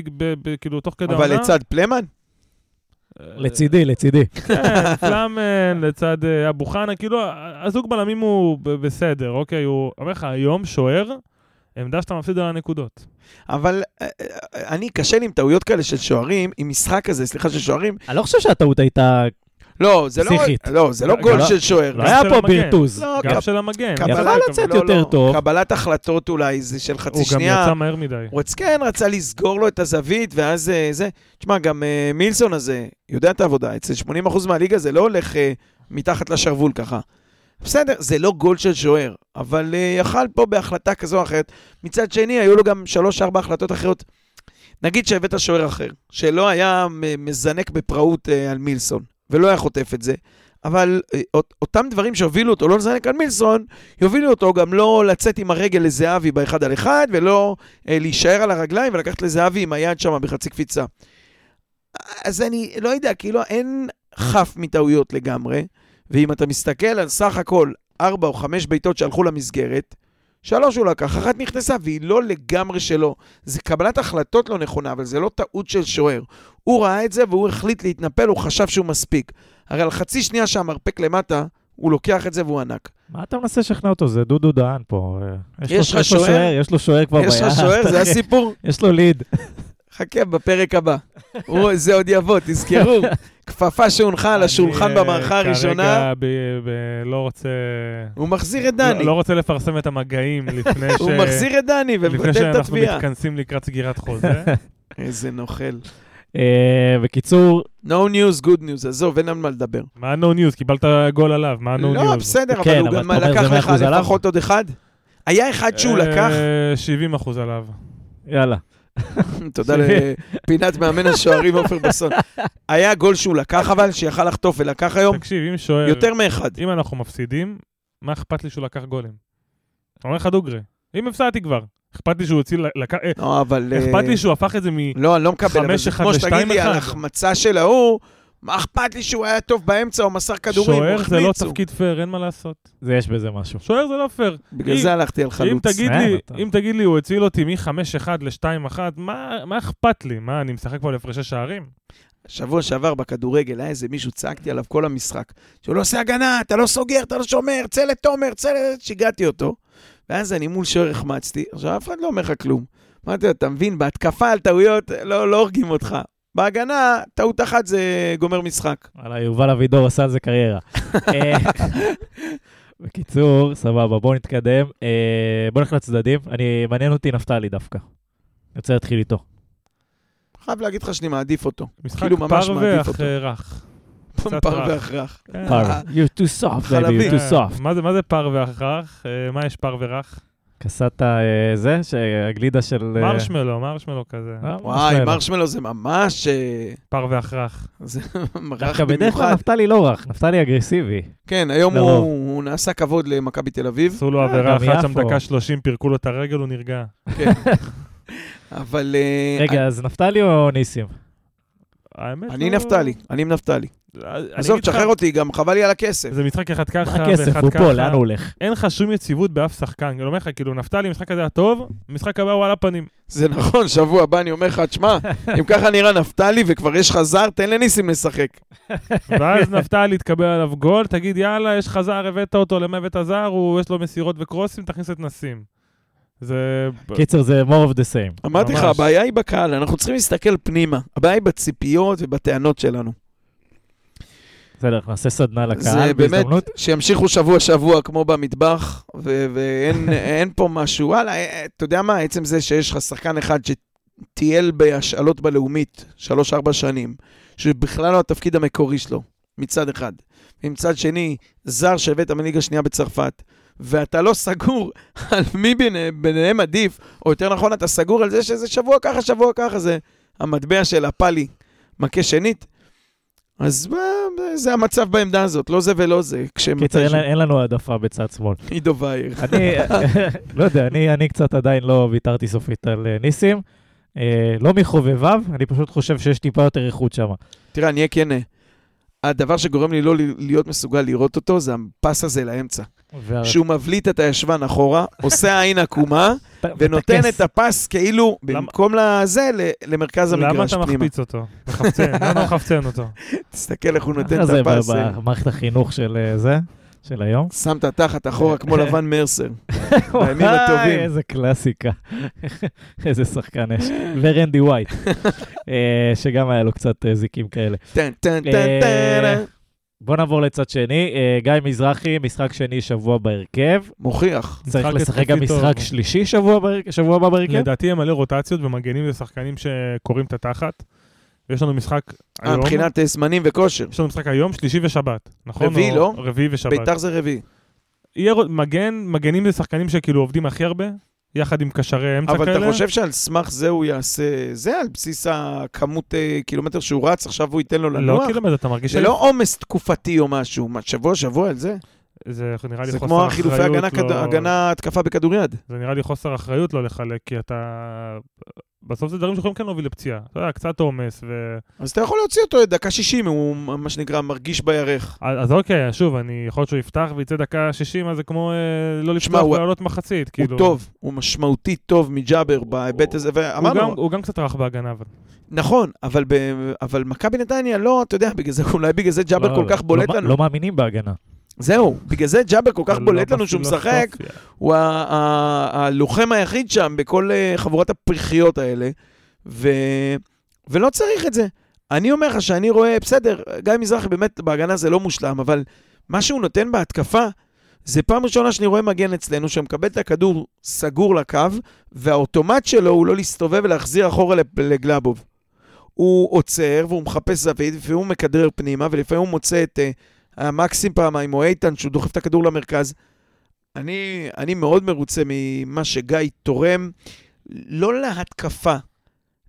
כאילו תוך כדי אבל לצד פלמן? לצידי, לצידי. כן, פלאמן לצד אה, אבו חנה, כאילו, הזוג בלמים הוא בסדר, אוקיי? הוא אומר לך, היום שוער, עמדה שאתה מפסיד על הנקודות. אבל אה, אה, אני, קשה לי עם טעויות כאלה של שוערים, עם משחק כזה, סליחה, של שוערים. אני לא חושב שהטעות הייתה... לא, זה לא... פסיכית. לא, זה לא גם גול לא- של שוער. לא היה פה. לא, גם של המגן. יכול לצאת לא, יותר לא, טוב. קבלת החלטות אולי, זה של חצי הוא גם שנייה. יצא מהר מדי. הוא כן, רצה לסגור לו את הזווית, ואז אה, זה... תשמע, גם אה, מילסון הזה יודע את העבודה. אצל 80% מהליגה זה לא הולך אה, מתחת לשרוול ככה. בסדר, זה לא גול של שוער, אבל יכל פה בהחלטה כזו או אחרת. מצד שני, היו לו גם 3-4 החלטות אחרות. נגיד שהבאת שוער אחר, שלא היה מזנק בפראות על מילסון, ולא היה חוטף את זה, אבל אה, אות- אותם דברים שהובילו אותו לא לזנק על מילסון, יובילו אותו גם לא לצאת עם הרגל לזהבי באחד על אחד, ולא אה, להישאר על הרגליים ולקחת לזהבי עם היד שם בחצי קפיצה. אז אני לא יודע, כאילו אין חף מטעויות לגמרי, ואם אתה מסתכל על סך הכל ארבע או חמש בעיטות שהלכו למסגרת, שלוש הוא לקח, אחת נכנסה והיא לא לגמרי שלו. זה קבלת החלטות לא נכונה, אבל זה לא טעות של שוער. הוא ראה את זה והוא החליט להתנפל, הוא חשב שהוא מספיק. הרי על חצי שנייה שהמרפק למטה, הוא לוקח את זה והוא ענק. מה אתה מנסה לשכנע אותו? זה דודו דהן פה. אה, יש לך שוער? יש לו שוער כבר ביד. יש לך שוער, זה הסיפור? יש לו ליד. חכה, בפרק הבא. זה עוד יבוא, תזכרו. כפפה שהונחה על השולחן אה, במערכה הראשונה, כרגע ב- ב- לא רוצה... הוא מחזיר את לא דני. לא רוצה לפרסם את המגעים לפני ש... הוא מחזיר את דני לפני ומבטל את שאנחנו התביעה. מתכנסים לקראת סגירת חוזה. איזה נוכל. אה, בקיצור, No news, good news, עזוב, אין על מה לדבר. מה ה-No news? קיבלת גול עליו, מה ה-No news? לא, בסדר, אבל כן, הוא גם לקח לך 100% עליו? לפחות עוד אחד. היה אחד שהוא לקח, אה, 70 אחוז עליו. יאללה. תודה לפינת מאמן השוערים עופר בסון. היה גול שהוא לקח אבל, שיכל לחטוף ולקח היום תקשיב, אם שוער... יותר מאחד. אם אנחנו מפסידים, מה אכפת לי שהוא לקח גולים? אומר לך דוגרי. אם הפסדתי כבר, אכפת לי שהוא הוציא... לקח... אה, לא, אבל... אכפת אה, לי שהוא הפך את זה מ... לא, אני לא מקבל, אבל זה כמו שתגיד לי על אחד. החמצה של ההוא, מה אכפת לי שהוא היה טוב באמצע או מסר כדורים, שוער זה לא. תפקיד פייר, אין מה לעשות. זה יש בזה משהו. שוער זה לא פייר. בגלל אם- זה הלכתי על אם חלוץ. אם תגיד לי, הוא הציל אותי מ-5-1 ל-2-1, מה מה אכפת לי? מה, אני משחק פה על הפרשי שערים? שבוע שעבר בכדורגל היה איזה מישהו, צעקתי עליו כל המשחק, שהוא לא עושה הגנה, אתה לא סוגר, אתה לא שומר, צא לתומר, צא ל... שיגעתי אותו. ואז אני מול שוער החמצתי, עכשיו אף אחד לא אומר לך כלום. אמרתי לו, אתה מבין, בהתקפה על טעויות לא, לא הורגים אותך. בהגנה, טעות אחת זה גומר משחק. וואלה, יובל אבידור עשה על זה קריירה. אה, בקיצור, סבבה, בואו נתקדם. אה, בואו נלך לצדדים. אני, מעניין אותי נפתלי דווקא. אני רוצה להתחיל איתו. חייב להגיד לך שאני מעדיף אותו. משחק כאילו. אה, פר רך. והכרח. כן. פרווה. You're too soft, baby, you're too אה, soft. מה זה- מה זה פרווה אך רך? אה, מה יש פרווה רך? קסטה אה, זה, שהגלידה של... אה, מרשמלו, מרשמלו כזה. אה, וואי, מרשמלו. זה ממש... אך רך. זה רך דווקא בדרך כלל במיוחד. נפתלי לא רך, נפתלי אגרסיבי. כן, היום. הוא הוא נעשה כבוד למכבי תל אביב. עשו לו עבירה אחת שם. דקה 30, פירקו לו את הרגל, הוא נרגע. כן. אבל... רגע, אז נפתלי או ניסים? האמת אני לא- נפתלי, אני עם נפתלי. עזוב, תשחרר אותי, גם חבל לי על הכסף. זה משחק אחד ככה מה ואחד הכסף? ככה. הוא פה, לאן הוא הולך? אין לך שום יציבות באף שחקן. אני אומר לך, כאילו, נפתלי, המשחק הזה היה טוב, המשחק הבא הוא על הפנים. זה נכון, שבוע הבא אני אומר לך, תשמע, אם ככה נראה נפתלי וכבר יש לך זר, תן לניסים לשחק. ואז נפתלי יתקבל עליו גול, תגיד, יאללה, יש לך זר, הבאת אותו, למה הבאת זר? הוא, יש לו מסירות וקרוסים, תכניס את נסים. זה... קיצר, זה more of the same. אמרתי לך. הבעיה היא בקהל, אנחנו צריכים להסתכל פנימה. הבעיה היא בציפיות ובטענות שלנו. בסדר, נעשה סדנה לקהל זה באמת, בהזדמנות. שימשיכו שבוע-שבוע כמו במטבח, ו- ואין אין פה משהו. וואלה, אה, אתה יודע מה, עצם זה שיש לך שחקן אחד שטייל בהשאלות בלאומית שלוש-ארבע שנים, שבכלל לא התפקיד המקורי שלו, מצד אחד. ומצד שני, זר שהבאת מליגה שנייה בצרפת, ואתה לא סגור על מי ביניהם, ביניהם עדיף, או יותר נכון, אתה סגור על זה שזה שבוע ככה, שבוע ככה, זה המטבע של הפאלי מכה שנית. אז אה, זה המצב בעמדה הזאת, לא זה ולא זה. קיצר, אין- אין לנו העדפה בצד שמאל. עידו וייר. אני, לא יודע, אני, אני קצת עדיין לא ויתרתי סופית על אה, ניסים. אה, לא מחובביו, אני פשוט חושב שיש טיפה יותר איכות שם. תראה, אני אהיה כן. הדבר שגורם לי לא להיות מסוגל לראות אותו זה הפס הזה לאמצע. שהוא מבליט את הישבן אחורה, עושה עין עקומה, ונותן את הפס כאילו, למה- במקום לזה, למרכז למה המגרש אתה פנימה. מחפיץ אותו? מחפצן, למה מחפצן אותו? תסתכל איך הוא נותן את זה הפס. אה. במערכת החינוך של אה, זה, של היום. שמת תחת אחורה כמו לבן מרסר. בימים וואי, הטובים. איזה קלאסיקה. איזה שחקן יש. ורנדי ווייט, אה, שגם היה לו קצת אה, זיקים כאלה. טן טן טן אה, טן. בוא נעבור לצד שני. גיא מזרחי, משחק שני שבוע בהרכב. מוכיח. צריך לשחק גם משחק. שלישי שבוע הבא בהרכב? לדעתי הם מלא רוטציות ומגנים לשחקנים שקוראים את התחת. יש לנו משחק אה, היום, מבחינת אה, זמנים וכושר. יש לנו משחק היום, שלישי ושבת, נכון? רביעי, לא? רביעי ושבת. ביתר זה רביעי. יהיה מגן, מגנים זה שחקנים שכאילו עובדים הכי הרבה, יחד עם קשרי אמצע כאלה. אבל אתה חושב שעל סמך זה הוא יעשה, זה על בסיס הכמות אה, קילומטר שהוא רץ, עכשיו הוא ייתן לו לא לנוח? קילומטר, אתה מרגיש... זה לא עומס תקופתי או משהו, שבוע, שבוע על זה? זה נראה לי זה חוסר כמו החילופי אחריות הגנה, כד- לא- הגנה, התקפה בכדוריד. זה נראה לי חוסר אחריות לא לחלק, כי אתה... בסוף זה דברים שיכולים כן להוביל לפציעה. אתה יודע, קצת עומס ו... אז אתה יכול להוציא אותו דקה 60, הוא מה שנקרא מרגיש בירך. אז אז אוקיי, שוב, אני יכול להיות שהוא יפתח ויצא דקה 60, אז זה כמו אה, לא לפתוח ולעלות מחצית. כאילו. הוא טוב, הוא משמעותית טוב מג'אבר בהיבט הזה, הוא גם, ואמרנו, הוא גם קצת רך בהגנה, אבל... נכון, אבל ב- אבל מכבי נתניה לא, אתה יודע, בגלל זה, אולי בגלל זה ג'אבר לא, כל כך בולט לא, לנו. לא מאמינים בהגנה. זהו, בגלל זה ג'אבר כל כך בולט לא לנו שהוא משחק. הוא הלוחם היחיד שם בכל אה, חבורת הפריחיות האלה, ו... ולא צריך את זה. אני אומר לך שאני רואה, בסדר, גיא מזרחי באמת בהגנה זה לא מושלם, אבל מה שהוא נותן בהתקפה, זה פעם ראשונה שאני רואה מגן אצלנו שמקבל את הכדור סגור לקו, והאוטומט שלו הוא לא להסתובב ולהחזיר אחורה לג- לגלאבוב. הוא עוצר והוא מחפש זווית, לפעמים הוא מכדרר פנימה, ולפעמים הוא מוצא את uh, המקסים פעמיים, או איתן, שהוא דוחף את הכדור למרכז. אני, אני מאוד מרוצה ממה שגיא תורם, לא להתקפה,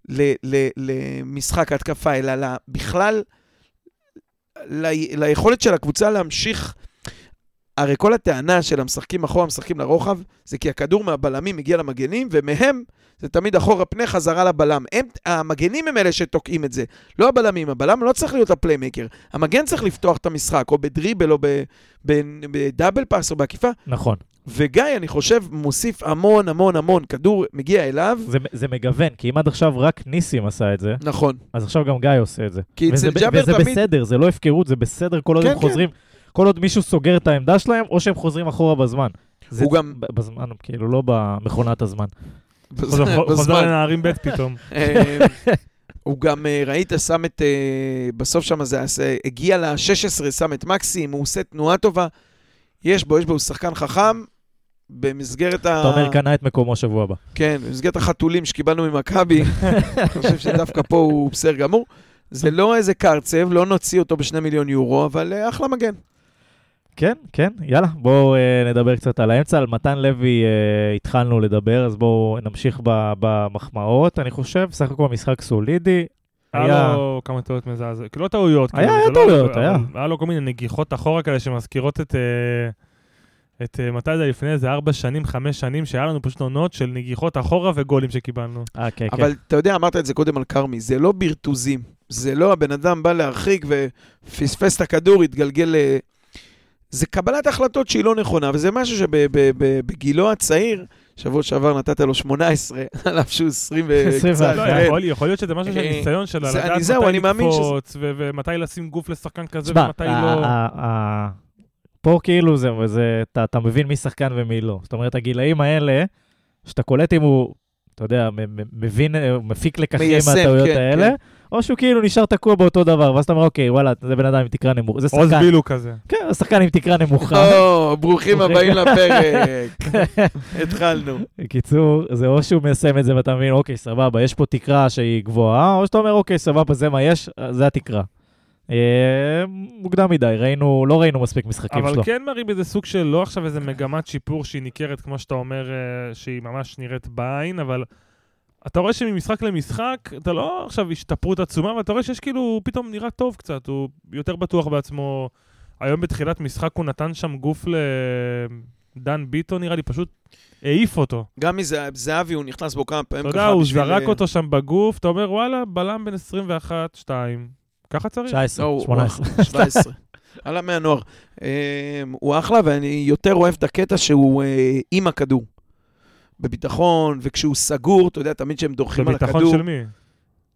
ל, ל, למשחק ההתקפה, אלא ל, בכלל ל, ליכולת של הקבוצה להמשיך. הרי כל הטענה של המשחקים אחורה, המשחקים לרוחב, זה כי הכדור מהבלמים מגיע למגנים, ומהם זה תמיד אחורה פנה חזרה לבלם. הם, המגנים הם אלה שתוקעים את זה, לא הבלמים. הבלם לא צריך להיות ה playmaker. המגן צריך לפתוח את המשחק, או בדריבל, או ב double pass, או בעקיפה. נכון. וגיא, אני חושב, מוסיף המון המון המון. כדור מגיע אליו. זה, זה מגוון, כי אם עד עכשיו רק ניסים עשה את זה, נכון. אז עכשיו גם גיא עושה את זה. כי וזה, אצל ג'אבר וזה תמיד... בסדר, זה לא הפקרות, זה בסדר כל עוד כן, הם כן. חוזרים, כל עוד מישהו סוגר את העמדה שלהם, או שהם חוזרים אחורה בזמן. זה הוא גם- בזמן, כאילו, לא במכונת הזמן. חוזר-. לנערים ב' פתאום. אה, הוא גם, אה, ראית, שם את, אה, בסוף שם זה הגיע ל-16, שם את מקסים, הוא עושה תנועה טובה. יש בו, יש בו, הוא שחקן חכם. במסגרת ה... אתה אומר, קנה את מקומו שבוע הבא. כן, במסגרת החתולים שקיבלנו ממכבי, אני חושב שדווקא פה הוא בסדר גמור. זה לא איזה קרצב, לא נוציא אותו בשני מיליון יורו, אבל אחלה מגן. כן, כן, יאללה, בואו אה, נדבר קצת על האמצע. על מתן לוי אה, התחלנו לדבר, אז בואו נמשיך ב- במחמאות. אני חושב, סך הכל משחק סולידי. היה היה- לו כמה טעויות מזעזעות, כאילו לא טעויות. היה- כאילו, היה לא- טעויות, אבל היה. היה לו כל מיני נגיחות אחורה כאלה שמזכירות את... אה, את אה, מתי זה לפני איזה ארבע שנים, חמש שנים, שהיה לנו פשוט עונות של נגיחות אחורה וגולים שקיבלנו. אה, כן, כן. אבל אתה יודע, אמרת את זה קודם על כרמי, זה לא ברטוזים. זה לא הבן אדם בא להרחיק ופספס את הכדור, התגלגל ל... זה קבלת החלטות שהיא לא נכונה, וזה משהו שבגילו הצעיר, שבוע שעבר נתת לו 18, על אף שהוא 20 וקצת. 21. לא, כן. יכול להיות שזה משהו של אה, ניסיון של לדעת אני- זהו, אני מתי לקפוץ, ו- ומתי לשים גוף לשחקן כזה ומתי לא. פה כאילו זה, זה אתה, אתה מבין מי שחקן ומי לא. זאת אומרת, הגילאים האלה, שאתה קולט אם הוא, אתה יודע, מבין, מפיק לקחים מהטעויות כן, האלה, כן. או שהוא כאילו נשאר תקוע באותו דבר, ואז אתה אומר, אוקיי, וואלה, זה בן אדם עם תקרה נמוכה. זה עוז שחקן, בילו כזה. כן, זה שחקן עם תקרה נמוכה. או, ברוכים. הבאים לפרק. התחלנו. בקיצור, זה או שהוא מיישם את זה ואתה מבין, אוקיי, סבבה, יש פה תקרה שהיא גבוהה, או שאתה אומר, אוקיי, סבבה, זה מה יש, זה התקרה. אה, מוקדם מדי, ראינו, לא ראינו מספיק משחקים אבל שלו. כן מראים איזה סוג של, לא עכשיו איזה מגמת שיפור שהיא ניכרת, כמו שאתה אומר, אה, שהיא ממש נראית בעין, אבל אתה רואה שממשחק למשחק, אתה לא עכשיו השתפרות עצומה, אבל אתה רואה שיש כאילו, הוא פתאום נראה טוב קצת, הוא יותר בטוח בעצמו. היום בתחילת משחק הוא נתן שם גוף לדן ביטון, נראה לי, פשוט העיף אותו. גם מזהבי, הוא נכנס בו כמה פעמים אתה ככה יודע, הוא בשביל, זרק אה, אותו שם בגוף, אתה אומר, וואלה, בלם בן 21, 2, ככה צריך. 19, לא, הוא- 18. הוא 17. עלה מהנוער. הוא אחלה, ואני יותר אוהב את הקטע שהוא אה, עם הכדור. בביטחון, וכשהוא סגור, אתה יודע, תמיד כשהם דורכים על בביטחון הכדור. של מי?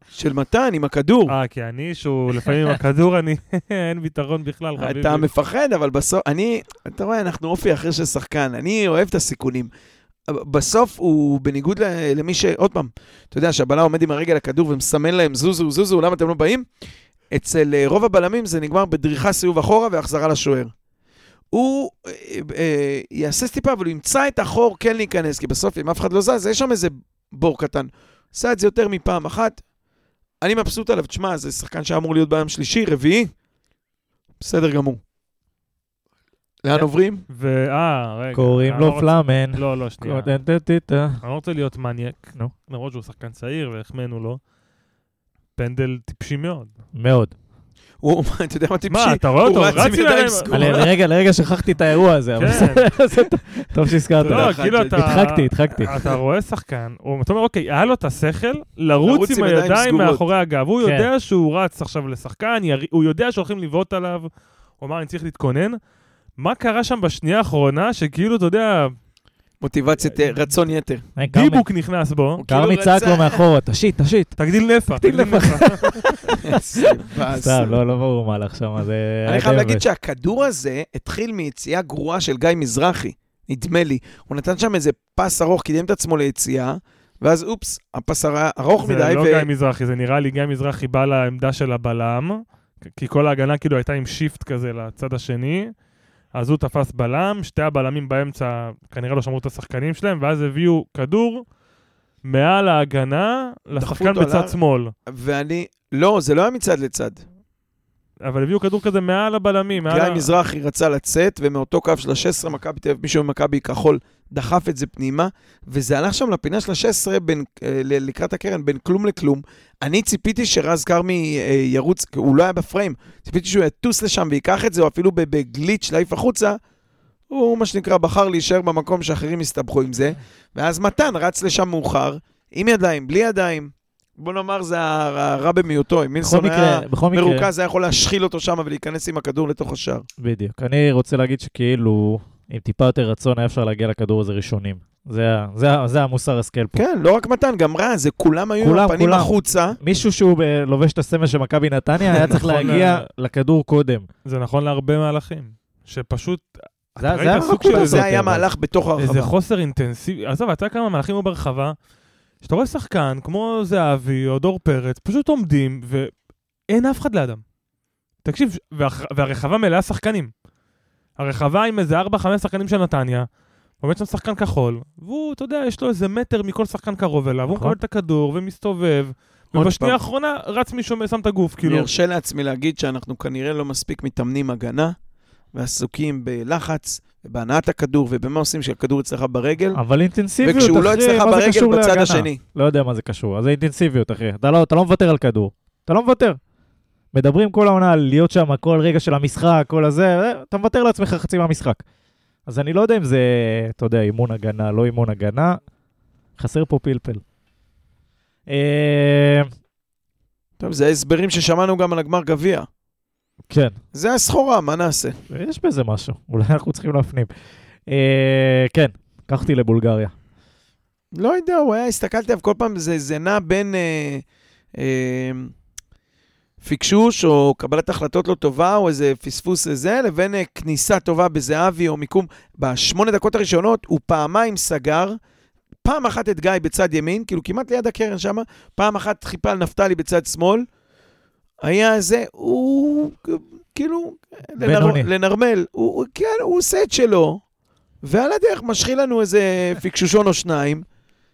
של מתן, עם הכדור. אה, כי אני, שהוא לפעמים עם הכדור, אני, אין ביטחון בכלל, חביבי. אתה מפחד, אבל בסוף, אני, אתה רואה, אנחנו אופי אחר של שחקן, אני אוהב את הסיכונים. בסוף הוא, בניגוד למי ש... עוד פעם, אתה יודע שהבלם עומד עם הרגל לכדור ומסמן להם, זוזו, זוזו, למה אתם לא באים? אצל אה, רוב הבלמים זה נגמר בדריכה סיבוב אחורה והחזרה לשוער. הוא אה, אה, יעשה סטיפה, אבל הוא ימצא את החור כן להיכנס, כי בסוף, אם אף אחד לא זז, יש שם איזה בור קטן. עשה את זה יותר מפעם אחת. אני מבסוט עליו, תשמע, זה שחקן שאמור להיות ביום שלישי, רביעי. בסדר גמור. לאן עוברים? ואה, רגע. קוראים לו לא פלאמן. לא, לא, שנייה. אני לא רוצה להיות מניאק, נו. למרות שהוא שחקן צעיר והחמאנו לו. פנדל טיפשי מאוד. מאוד. הוא, אתה יודע מה טיפשי? מה, אתה רואה הוא אותו? עם רץ עם ידיים סגורות. אני לרגע, לרגע שכחתי את האירוע הזה, אבל כן. בסדר, זה טוב- שהזכרת. לא, כאילו אתה... הדחקתי, הדחקתי. אתה רואה שחקן, הוא- אתה אומר, אוקיי, היה לו את השכל לרוץ עם עם ידיים הידיים. מאחורי הגב. הוא כן. יודע שהוא רץ עכשיו לשחקן, הוא יודע שהולכים לבעוט עליו. הוא אמר, אני צריך להתכונן. מה קרה שם בשנייה האחרונה, שכאילו, אתה יודע, מוטיבציית אה, רצון יתר. אה, דיבוק נכנס בו. כרמי צעק לו מאחורה, תשיט, תשיט. תגדיל נפח. תגדיל נפח. סתם, לא לא ברור מה הלך שם, זה... אני היה חייב להגיד. שהכדור הזה התחיל מיציאה גרועה של גיא מזרחי, נדמה לי. הוא נתן שם איזה פס ארוך, קידם את עצמו ליציאה, ואז אופס, הפס ארוך זה מדי, לא ו... גיא מזרחי, זה נראה לי גיא מזרחי בא לעמדה של הבלם, כי כל ההגנה כאילו הייתה עם shift כזה לצד השני, אז הוא תפס בלם, שתי הבלמים באמצע כנראה לא שמרו את השחקנים שלהם, ואז הביאו כדור מעל ההגנה לשחקן בצד עליו. שמאל. ואני... לא, זה לא היה מצד לצד. אבל הביאו כדור כזה מעל הבלמים, גיא מזרחי רצה לצאת, ומאותו קו של ה-16, מכבי תל אביב, מישהו ממכבי כחול דחף את זה פנימה, וזה הלך שם לפינה של ה-16 בין, אה, לקראת הקרן, בין כלום לכלום. אני ציפיתי שרז כרמי אה, ירוץ, הוא לא היה בפריים, ציפיתי שהוא יטוס לשם ויקח את זה, או אפילו בגליץ' להעיף החוצה. הוא, מה שנקרא, בחר להישאר במקום שאחרים הסתבכו עם זה, ואז מתן רץ לשם מאוחר, עם ידיים, בלי ידיים. בוא נאמר, זה הר- הרע במיעוטו, אם מילסון היה מרוכז, היה יכול להשחיל אותו שם ולהיכנס עם הכדור לתוך השער. בדיוק. אני רוצה להגיד שכאילו, עם טיפה יותר רצון היה אפשר להגיע לכדור הזה ראשונים. זה זה זה המוסר השכל פה. כן, לא רק מתן, גם רז, זה כולם היו עם כולם, הפנים כולם. החוצה. מישהו שהוא ב- לובש את הסמל של מכבי נתניה, היה צריך נכון, להגיע אה. לכדור קודם. זה נכון להרבה מהלכים. שפשוט, זה זה היה סוג של זה יותר, היה. מהלך בתוך איזה הרחבה. חוסר אינטנסיבי. עזוב, אתה יודע כמה מהלכים היו ברחבה, שאתה רואה שחקן כמו זהבי או דור פרץ, פשוט עומדים ואין אף אחד לידם. תקשיב, והרחבה מלאה שחקנים. הרחבה עם איזה 4-5 שחקנים של נתניה, עומד שם שחקן כחול, והוא, אתה יודע, יש לו איזה מטר מכל שחקן קרוב אליו, הוא נכון. מקבל את הכדור ומסתובב, ובשנייה. האחרונה רץ מישהו ושם את הגוף, אני כאילו. ארשה לעצמי להגיד שאנחנו כנראה לא מספיק מתאמנים הגנה, ועסוקים בלחץ, ובהנעת הכדור, ובמה עושים שהכדור אצלך ברגל, אבל אינטנסיביות, אחי, וכשהוא לא אצלך מה זה ברגל קשור בצד להגנה? השני. לא יודע מה זה קשור, אז זה אינטנסיביות, אחי. אתה לא, אתה לא מוותר על כדור. אתה לא מוותר. מדברים כל העונה על להיות שם כל רגע של המשחק, כל הזה, אתה מוותר לעצמך חצי מהמשחק. אז אני לא יודע אם זה, אתה יודע, אימון הגנה, לא אימון הגנה. חסר פה פלפל. אה, טוב, זה ההסברים ששמענו גם על הגמר גביע. כן, זה הסחורה, מה נעשה? יש בזה משהו. אולי אנחנו צריכים להפנים. אה, כן, קח אותי לבולגריה. לא יודע, הוא היה, הסתכלתי עליו כל פעם, זה, זה נע בין אה, אה, פיקשוש או קבלת החלטות לא טובה, או איזה פספוס לזה, לבין אה, כניסה טובה בזהבי או מיקום. בשמונה דקות הראשונות הוא פעמיים סגר, פעם אחת את גיא בצד ימין, כאילו כמעט ליד הקרן שם, פעם אחת חיפה על נפתלי בצד שמאל. היה זה, הוא כאילו, לנר. לנרמל, הוא, הוא- כן, הוא עושה את שלו, ועל הדרך משחיל לנו איזה פיקשושון או שניים.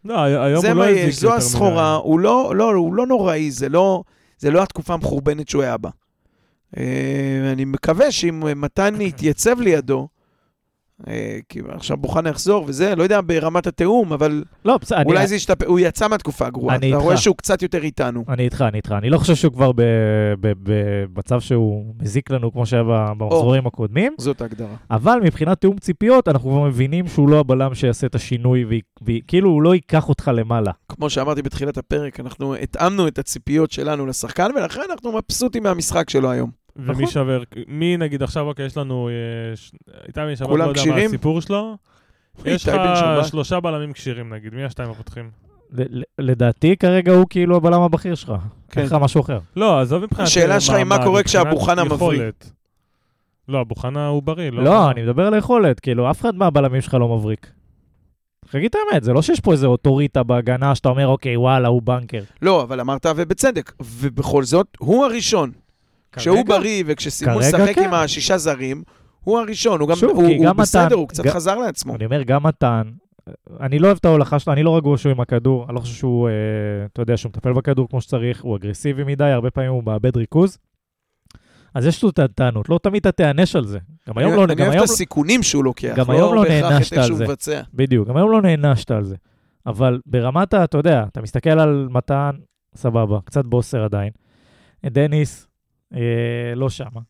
לא, היום זה הוא לא מה הזיק יש, זו יותר הסחורה, מדי. הוא לא, לא, הוא לא נוראי, זה לא, זה לא התקופה המחורבנת שהוא היה בה. אה, אני מקווה שאם מתן יתייצב לידו, כי עכשיו בוחנה יחזור וזה, לא יודע ברמת התיאום, אבל לא, אני- אולי זה ישתפר, הוא יצא מהתקופה הגרועה, אני אתה איתך. רואה שהוא קצת יותר איתנו. אני איתך, אני איתך. אני לא חושב שהוא כבר במצב שהוא מזיק לנו כמו שהיה במחזורים הקודמים, זאת ההגדרה. אבל מבחינת תיאום ציפיות, אנחנו כבר מבינים שהוא לא הבלם שיעשה את השינוי, וכאילו הוא לא ייקח אותך למעלה. כמו שאמרתי בתחילת הפרק, אנחנו התאמנו את הציפיות שלנו לשחקן, ולכן אנחנו מבסוטים מהמשחק שלו היום. ומי נכון. שבר, מי נגיד עכשיו, אוקיי, יש לנו, אה, ש- איתי בן שבת, לא יודע מה? הסיפור שלו. יש לך. שלושה בלמים כשירים נגיד, מי השתיים הפותחים? לדעתי כרגע הוא כאילו הבלם הבכיר שלך. כן. אין לך משהו אחר. לא, עזוב מבחינת... השאלה אה, שלך היא מה קורה כשאבו חנה מבריא. לא, אבו חנה הוא בריא, לא? לא, אני מדבר על היכולת, כאילו, אף אחד מהבלמים שלך לא מבריק. תגיד את האמת, זה לא שיש פה איזה אוטוריטה בהגנה שאתה אומר, אוקיי, וואלה, הוא בנקר. לא, אבל אמרת ובצדק, ובכל זאת, הוא הראשון. כשהוא? בריא וכשסיימו כרגע לשחק כן. עם השישה זרים, הוא הראשון, הוא גם, שוב, הוא, הוא גם בסדר, הוא קצת גם- חזר לעצמו. אני אומר, גם מתן, אני לא אוהב את ההולכה שלו, אני לא רגוע שהוא עם הכדור, אני לא חושב שהוא, אה, אתה יודע, שהוא מטפל בכדור כמו שצריך, הוא אגרסיבי מדי, הרבה פעמים הוא מאבד ריכוז. אז יש לו טענות, לא תמיד אתה תיענש על זה. גם היום לא... אני אוהב היום את הסיכונים שהוא לוקח, גם היום לא בהכרח את נענשת על זה. בדיוק, גם היום לא נענשת על זה. אבל ברמת ה... אתה יודע, אתה מסתכל על מתן, סבבה, קצת בוסר עדיין. דניס, אה, לא שמה.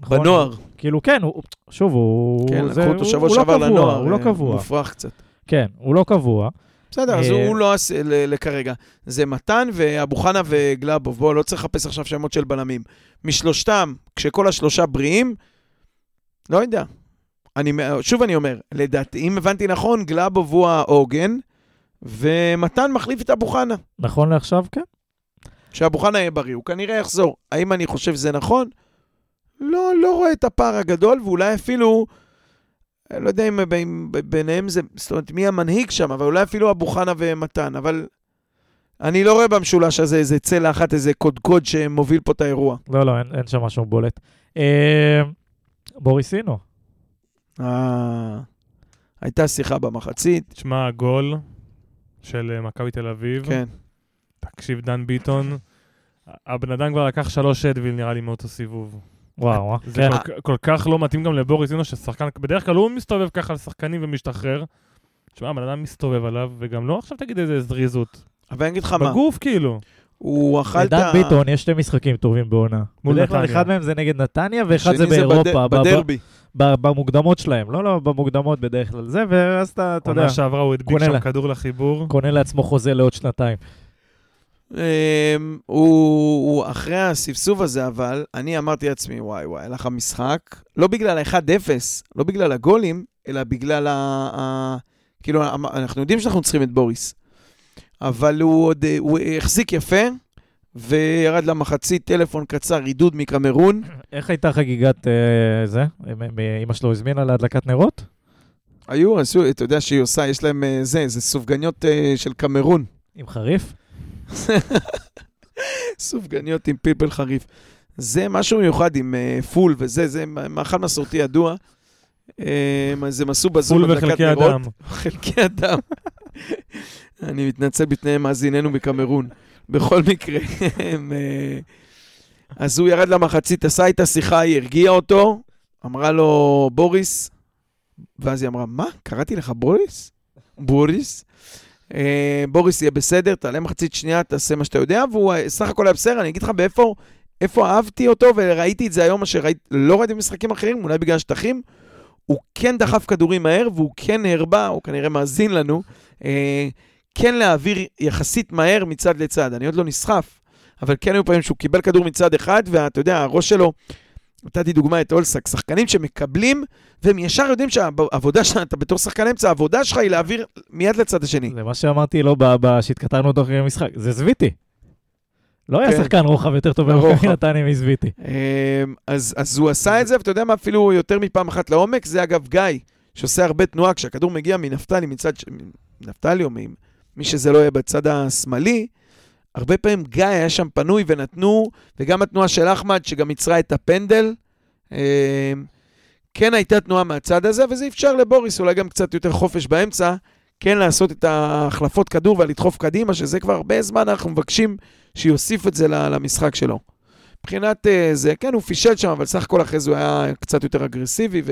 נכון? בנוער. כאילו, כן, הוא, שוב, הוא... כן, זה- לקחו אותו שבוע לא שעבר לנוער. הוא לא אה, קבוע. מופרך קצת. כן, הוא לא קבוע. בסדר, אז אה, הוא לא עשה לכרגע. זה מתן ואבו חנה וגלאבוב. בואו, לא צריך לחפש עכשיו שמות של בלמים. משלושתם, כשכל השלושה בריאים, לא יודע. אני, שוב אני אומר, לדעתי, אם הבנתי נכון, גלאבוב הוא העוגן, ומתן מחליף את אבו חנה. נכון לעכשיו, כן. כשאבו חנה יהיה בריא, הוא כנראה יחזור. האם אני חושב שזה נכון? לא, לא רואה את הפער הגדול, ואולי אפילו, אני לא יודע אם ביניהם זה, זאת אומרת, מי המנהיג שם, אבל אולי אפילו אבו חנה ומתן, אבל אני לא רואה במשולש הזה איזה צלע אחת, איזה קודקוד שמוביל פה את האירוע. לא, לא, אין, אין שם משהו בולט. אה, בוריסינו, אה, הייתה שיחה במחצית, תשמע, הגול של אה, מכבי תל אביב, כן. תקשיב, דן ביטון, הבן אדם כבר לקח שלוש אדוויל נראה לי מאותו סיבוב. וואו, אה, זה כן. כל, כל כך לא מתאים גם לבוריס אינו, ששחקן, בדרך כלל הוא מסתובב ככה על שחקנים ומשתחרר. תשמע, הבן אדם מסתובב עליו, וגם לא עכשיו תגיד איזה זריזות. אבל אני אגיד לך מה, בגוף כאילו. הוא אכל את לדן ה... ביטון יש שתי משחקים טובים בעונה. מול בדרך כלל נתניה. אחד מהם זה נגד נתניה, ואחד זה באירופה, בדרבי. במוקדמות שלהם. לא, לא, במוקדמות בדרך כלל זה, ואז אתה, אתה יודע, עונה שעברה הוא הדביק שם. כדור לחיבור. קונה לעצמו חוזה לעוד שנתיים. אמ, הוא, הוא אחרי הספסוף הזה, אבל אני אמרתי לעצמי, וואי וואי, הלך המשחק, לא בגלל ה-1-0, לא בגלל הגולים, אלא בגלל ה... ה כאילו, אנחנו יודעים שאנחנו צריכים את בוריס, אבל הוא עוד, הוא החזיק יפה, וירד למחצית טלפון קצר, עידוד מקמרון. איך הייתה חגיגת אה, זה? אמא שלו הזמינה להדלקת נרות? היו, עשו, אתה יודע שהיא עושה, יש להם אה, זה, זה סופגניות אה, של קמרון. עם חריף? סופגניות עם פלפל חריף. זה משהו מיוחד עם uh, פול וזה, זה מאכל מסורתי ידוע. Um, אז הם עשו בזום פול הדלקת וחלקי נרות. אדם. חלקי אדם. אני מתנצל בפני מאזיננו בקמרון. בכל מקרה, הם, אה, אז הוא ירד למחצית, עשה איתה שיחה, היא הרגיעה אותו, אמרה לו, בוריס, ואז היא אמרה, מה? קראתי לך בוריס? בוריס? אה, בוריס יהיה בסדר, תעלה מחצית שנייה, תעשה מה שאתה יודע, והוא אה, סך הכל היה בסדר, אני אגיד לך באיפה, איפה אהבתי אותו, וראיתי את זה היום, מה לא ראיתי במשחקים אחרים, אולי בגלל השטחים, הוא כן דחף כדורים מהר, והוא כן הרבה, הוא כנראה מאזין לנו, אה, כן להעביר יחסית מהר מצד לצד. אני עוד לא נסחף, אבל כן היו פעמים שהוא קיבל כדור מצד אחד, ואתה יודע, הראש שלו, נתתי דוגמא את אולסק, שחקנים שמקבלים, והם ישר יודעים שהעבודה שלך, אתה בתור שחקן אמצע, העבודה שלך היא להעביר מיד לצד השני. זה מה שאמרתי לו ב- שהתכתרנו תוך כדי המשחק, זה זוויטי. לא היה כן. שחקן רוחב יותר טוב. במכבי נתניה מזוויטי. אמ, אז, הוא עשה את זה, ואתה יודע מה, אפילו יותר מפעם אחת לעומק, זה אגב גיא, שעושה הרבה תנועה, כשהכדור מגיע מנפתלי, מצד, נפתלי או ממי שזה לא יהיה בצד השמאלי, הרבה פעמים גיא היה שם פנוי ונתנו, וגם התנועה של אחמד, שגם ייצרה את הפנדל, אמ, כן הייתה תנועה מהצד הזה, וזה אפשר לבוריס אולי גם קצת יותר חופש באמצע, כן לעשות את ההחלפות כדור ולדחוף קדימה, שזה כבר הרבה זמן אנחנו מבקשים שיוסיף את זה למשחק שלו. מבחינת אה, זה, כן, הוא פישל שם, אבל סך הכל אחרי זה הוא היה קצת יותר אגרסיבי,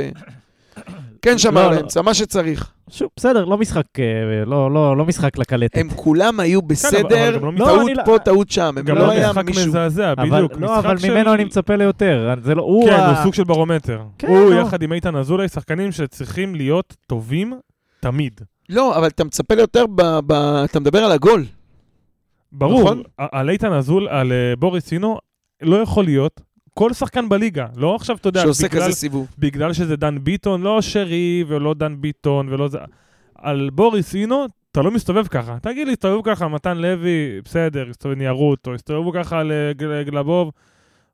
וכן שמר לא, על לא. מה שצריך. שוב, בסדר, לא משחק, אה, לא, לא, לא משחק לקלטת. הם כולם היו בסדר, גם לא לא, טעות לא- פה, טעות שם, הם גם לא לא היה משחק מישהו... מזעזע, אבל, בדיוק. לא, משחק אבל של- ממנו אני מצפה ליותר. זה לא, הוא... כן, ה- הוא סוג של ברומטר. כן, הוא לא. יחד עם איתן אזולאי, שחקנים שצריכים להיות טובים תמיד. לא, אבל אתה מצפה ליותר, ב... ב... אתה מדבר על הגול. ברור, נכון. על איתן אזול, על אה, בוריס סינו, לא יכול להיות כל שחקן בליגה. לא עכשיו, אתה יודע, שעושה בגלל- כזה סיבוב. בגלל שזה דן ביטון, לא שרי ולא דן ביטון ולא זה. על בוריס אינו, אתה לא מסתובב ככה. תגיד לי, הסתובבו ככה מתן לוי, בסדר, הסתובב ניירות, או הסתובבו ככה לגלבוב.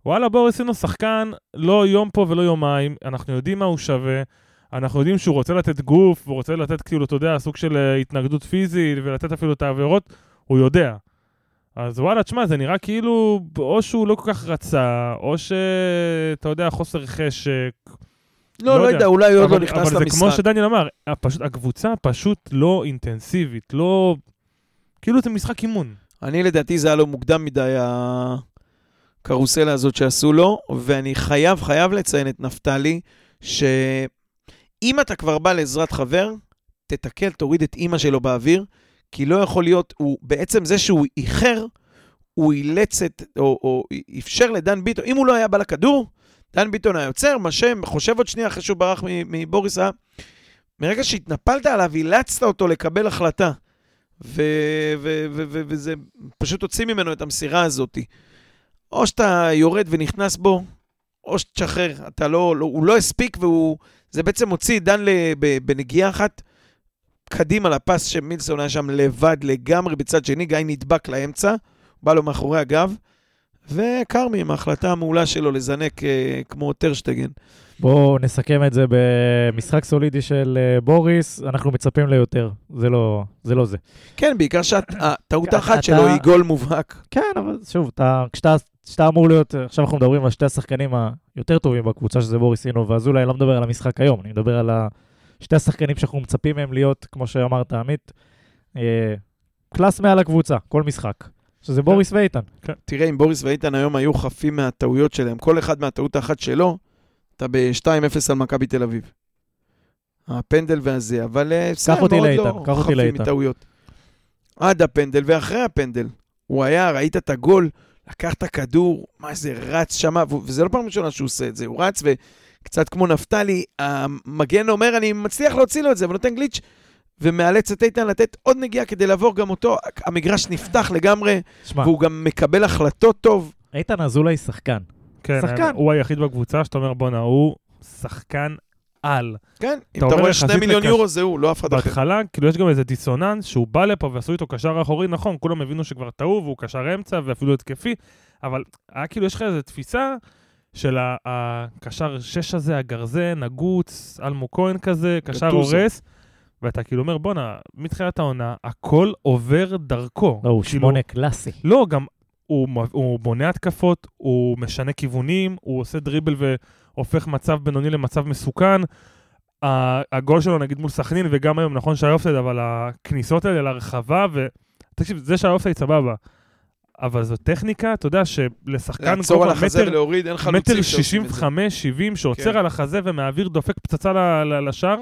וואלה, בוריס אינו שחקן לא יום פה ולא יומיים, אנחנו יודעים מה הוא שווה, אנחנו יודעים שהוא רוצה לתת גוף, הוא רוצה לתת כאילו, אתה יודע, סוג של אה, התנגדות פיזית ולתת אפילו את העבירות, הוא יודע. אז וואלה, תשמע, זה נראה כאילו, או שהוא לא כל כך רצה, או שאתה יודע, חוסר חשק, לא, לא יודע. יודע, אולי הוא עוד לא נכנס אבל זה כמו למשחק. שדניאל אמר, פשוט, הקבוצה פשוט לא אינטנסיבית, לא... כאילו זה משחק אימון. אני לדעתי זה היה לו מוקדם מדי. הקרוסלה הזאת שעשו לו, ואני חייב, חייב לציין את נפתלי, שאם אתה כבר בא לעזרת חבר, תתקל, תוריד את אימא שלו באוויר, כי לא יכול להיות, הוא, בעצם זה שהוא איחר, הוא אילץ את, או, או אפשר לדן ביטון, אם הוא לא היה בא לכדור, דן ביטון היה יוצר, מה שם, חושב עוד שנייה אחרי שהוא ברח מבוריס, היה... מרגע שהתנפלת עליו, אילצת אותו לקבל החלטה. ו- ו- ו- ו- וזה פשוט הוציא ממנו את המסירה הזאת. או שאתה יורד ונכנס בו, או שתשחרר. אתה לא, לא, הוא לא הספיק, והוא... זה בעצם הוציא דן בנגיעה אחת קדימה לפס שמילסון היה שם לבד לגמרי בצד שני, גיא נדבק לאמצע, בא לו מאחורי הגב, וכרמי עם ההחלטה המעולה שלו לזנק אה, כמו טרשטגן. בואו נסכם את זה במשחק סולידי של אה, בוריס, אנחנו מצפים ליותר, זה לא זה. לא זה. כן, בעיקר שהטעות האחת שלו היא גול מובהק. כן, אבל שוב, אתה, כשאתה, כשאתה אמור להיות, עכשיו אנחנו מדברים על שתי השחקנים היותר טובים בקבוצה, שזה בוריס אינו ואזולאי, אני לא מדבר על המשחק היום, אני מדבר על שתי השחקנים שאנחנו מצפים מהם להיות, כמו שאמרת, עמית, אה, קלאס מעל הקבוצה, כל משחק. שזה כן. בוריס ואיתן. כן. תראה, אם בוריס ואיתן היום היו חפים מהטעויות שלהם, כל אחד מהטעות האחת שלו, אתה ב-2-0 על מכבי תל אביב. הפנדל והזה, אבל אה, בסדר, מאוד לא חפים מטעויות. עד הפנדל ואחרי הפנדל. הוא היה, ראית את הגול, לקח את הכדור, מה זה רץ שם, וזה לא פעם ראשונה שהוא עושה את זה, הוא רץ וקצת כמו נפתלי, המגן אומר, אני מצליח להוציא לו את זה, ונותן גליץ', ומאלץ את איתן לתת עוד נגיעה כדי לעבור גם אותו. המגרש נפתח לגמרי, שמה. והוא גם מקבל החלטות טוב. איתן אזולאי שחקן. כן, שחקן. הוא היחיד בקבוצה שאתה אומר, בואנה, הוא שחקן על. כן, אם אתה רואה שני מיליון לקש... יורו זה הוא, לא אף אחד אחר. בהתחלה, כאילו יש גם איזה דיסוננס שהוא בא לפה ועשו איתו קשר אחורי, נכון, כולם הבינו שכבר טעו והוא קשר אמצע ואפילו התקפי, אבל היה כאילו, יש לך איזו תפיסה של הקשר שש הזה, הגרזן, הגוץ, אלמו כהן כזה, קשר הורס. ואתה כאילו אומר, בואנה, מתחילת העונה, הכל עובר דרכו. לא, הוא כאילו, שמונה קלאסי. לא, גם הוא, הוא בונה התקפות, הוא משנה כיוונים, הוא עושה דריבל והופך מצב בינוני למצב מסוכן. הגול שלו נגיד מול סכנין, וגם היום, נכון שהיה אופסייד, אבל הכניסות האלה לרחבה, ו... תקשיב, זה שהיה אופסייד סבבה. אבל זו טכניקה, אתה יודע, שלשחקן לעצור על החזה ולהוריד, אין חלוצים מטר 65, 70, שעוצר כן. על החזה ומעביר, דופק פצצה לשער.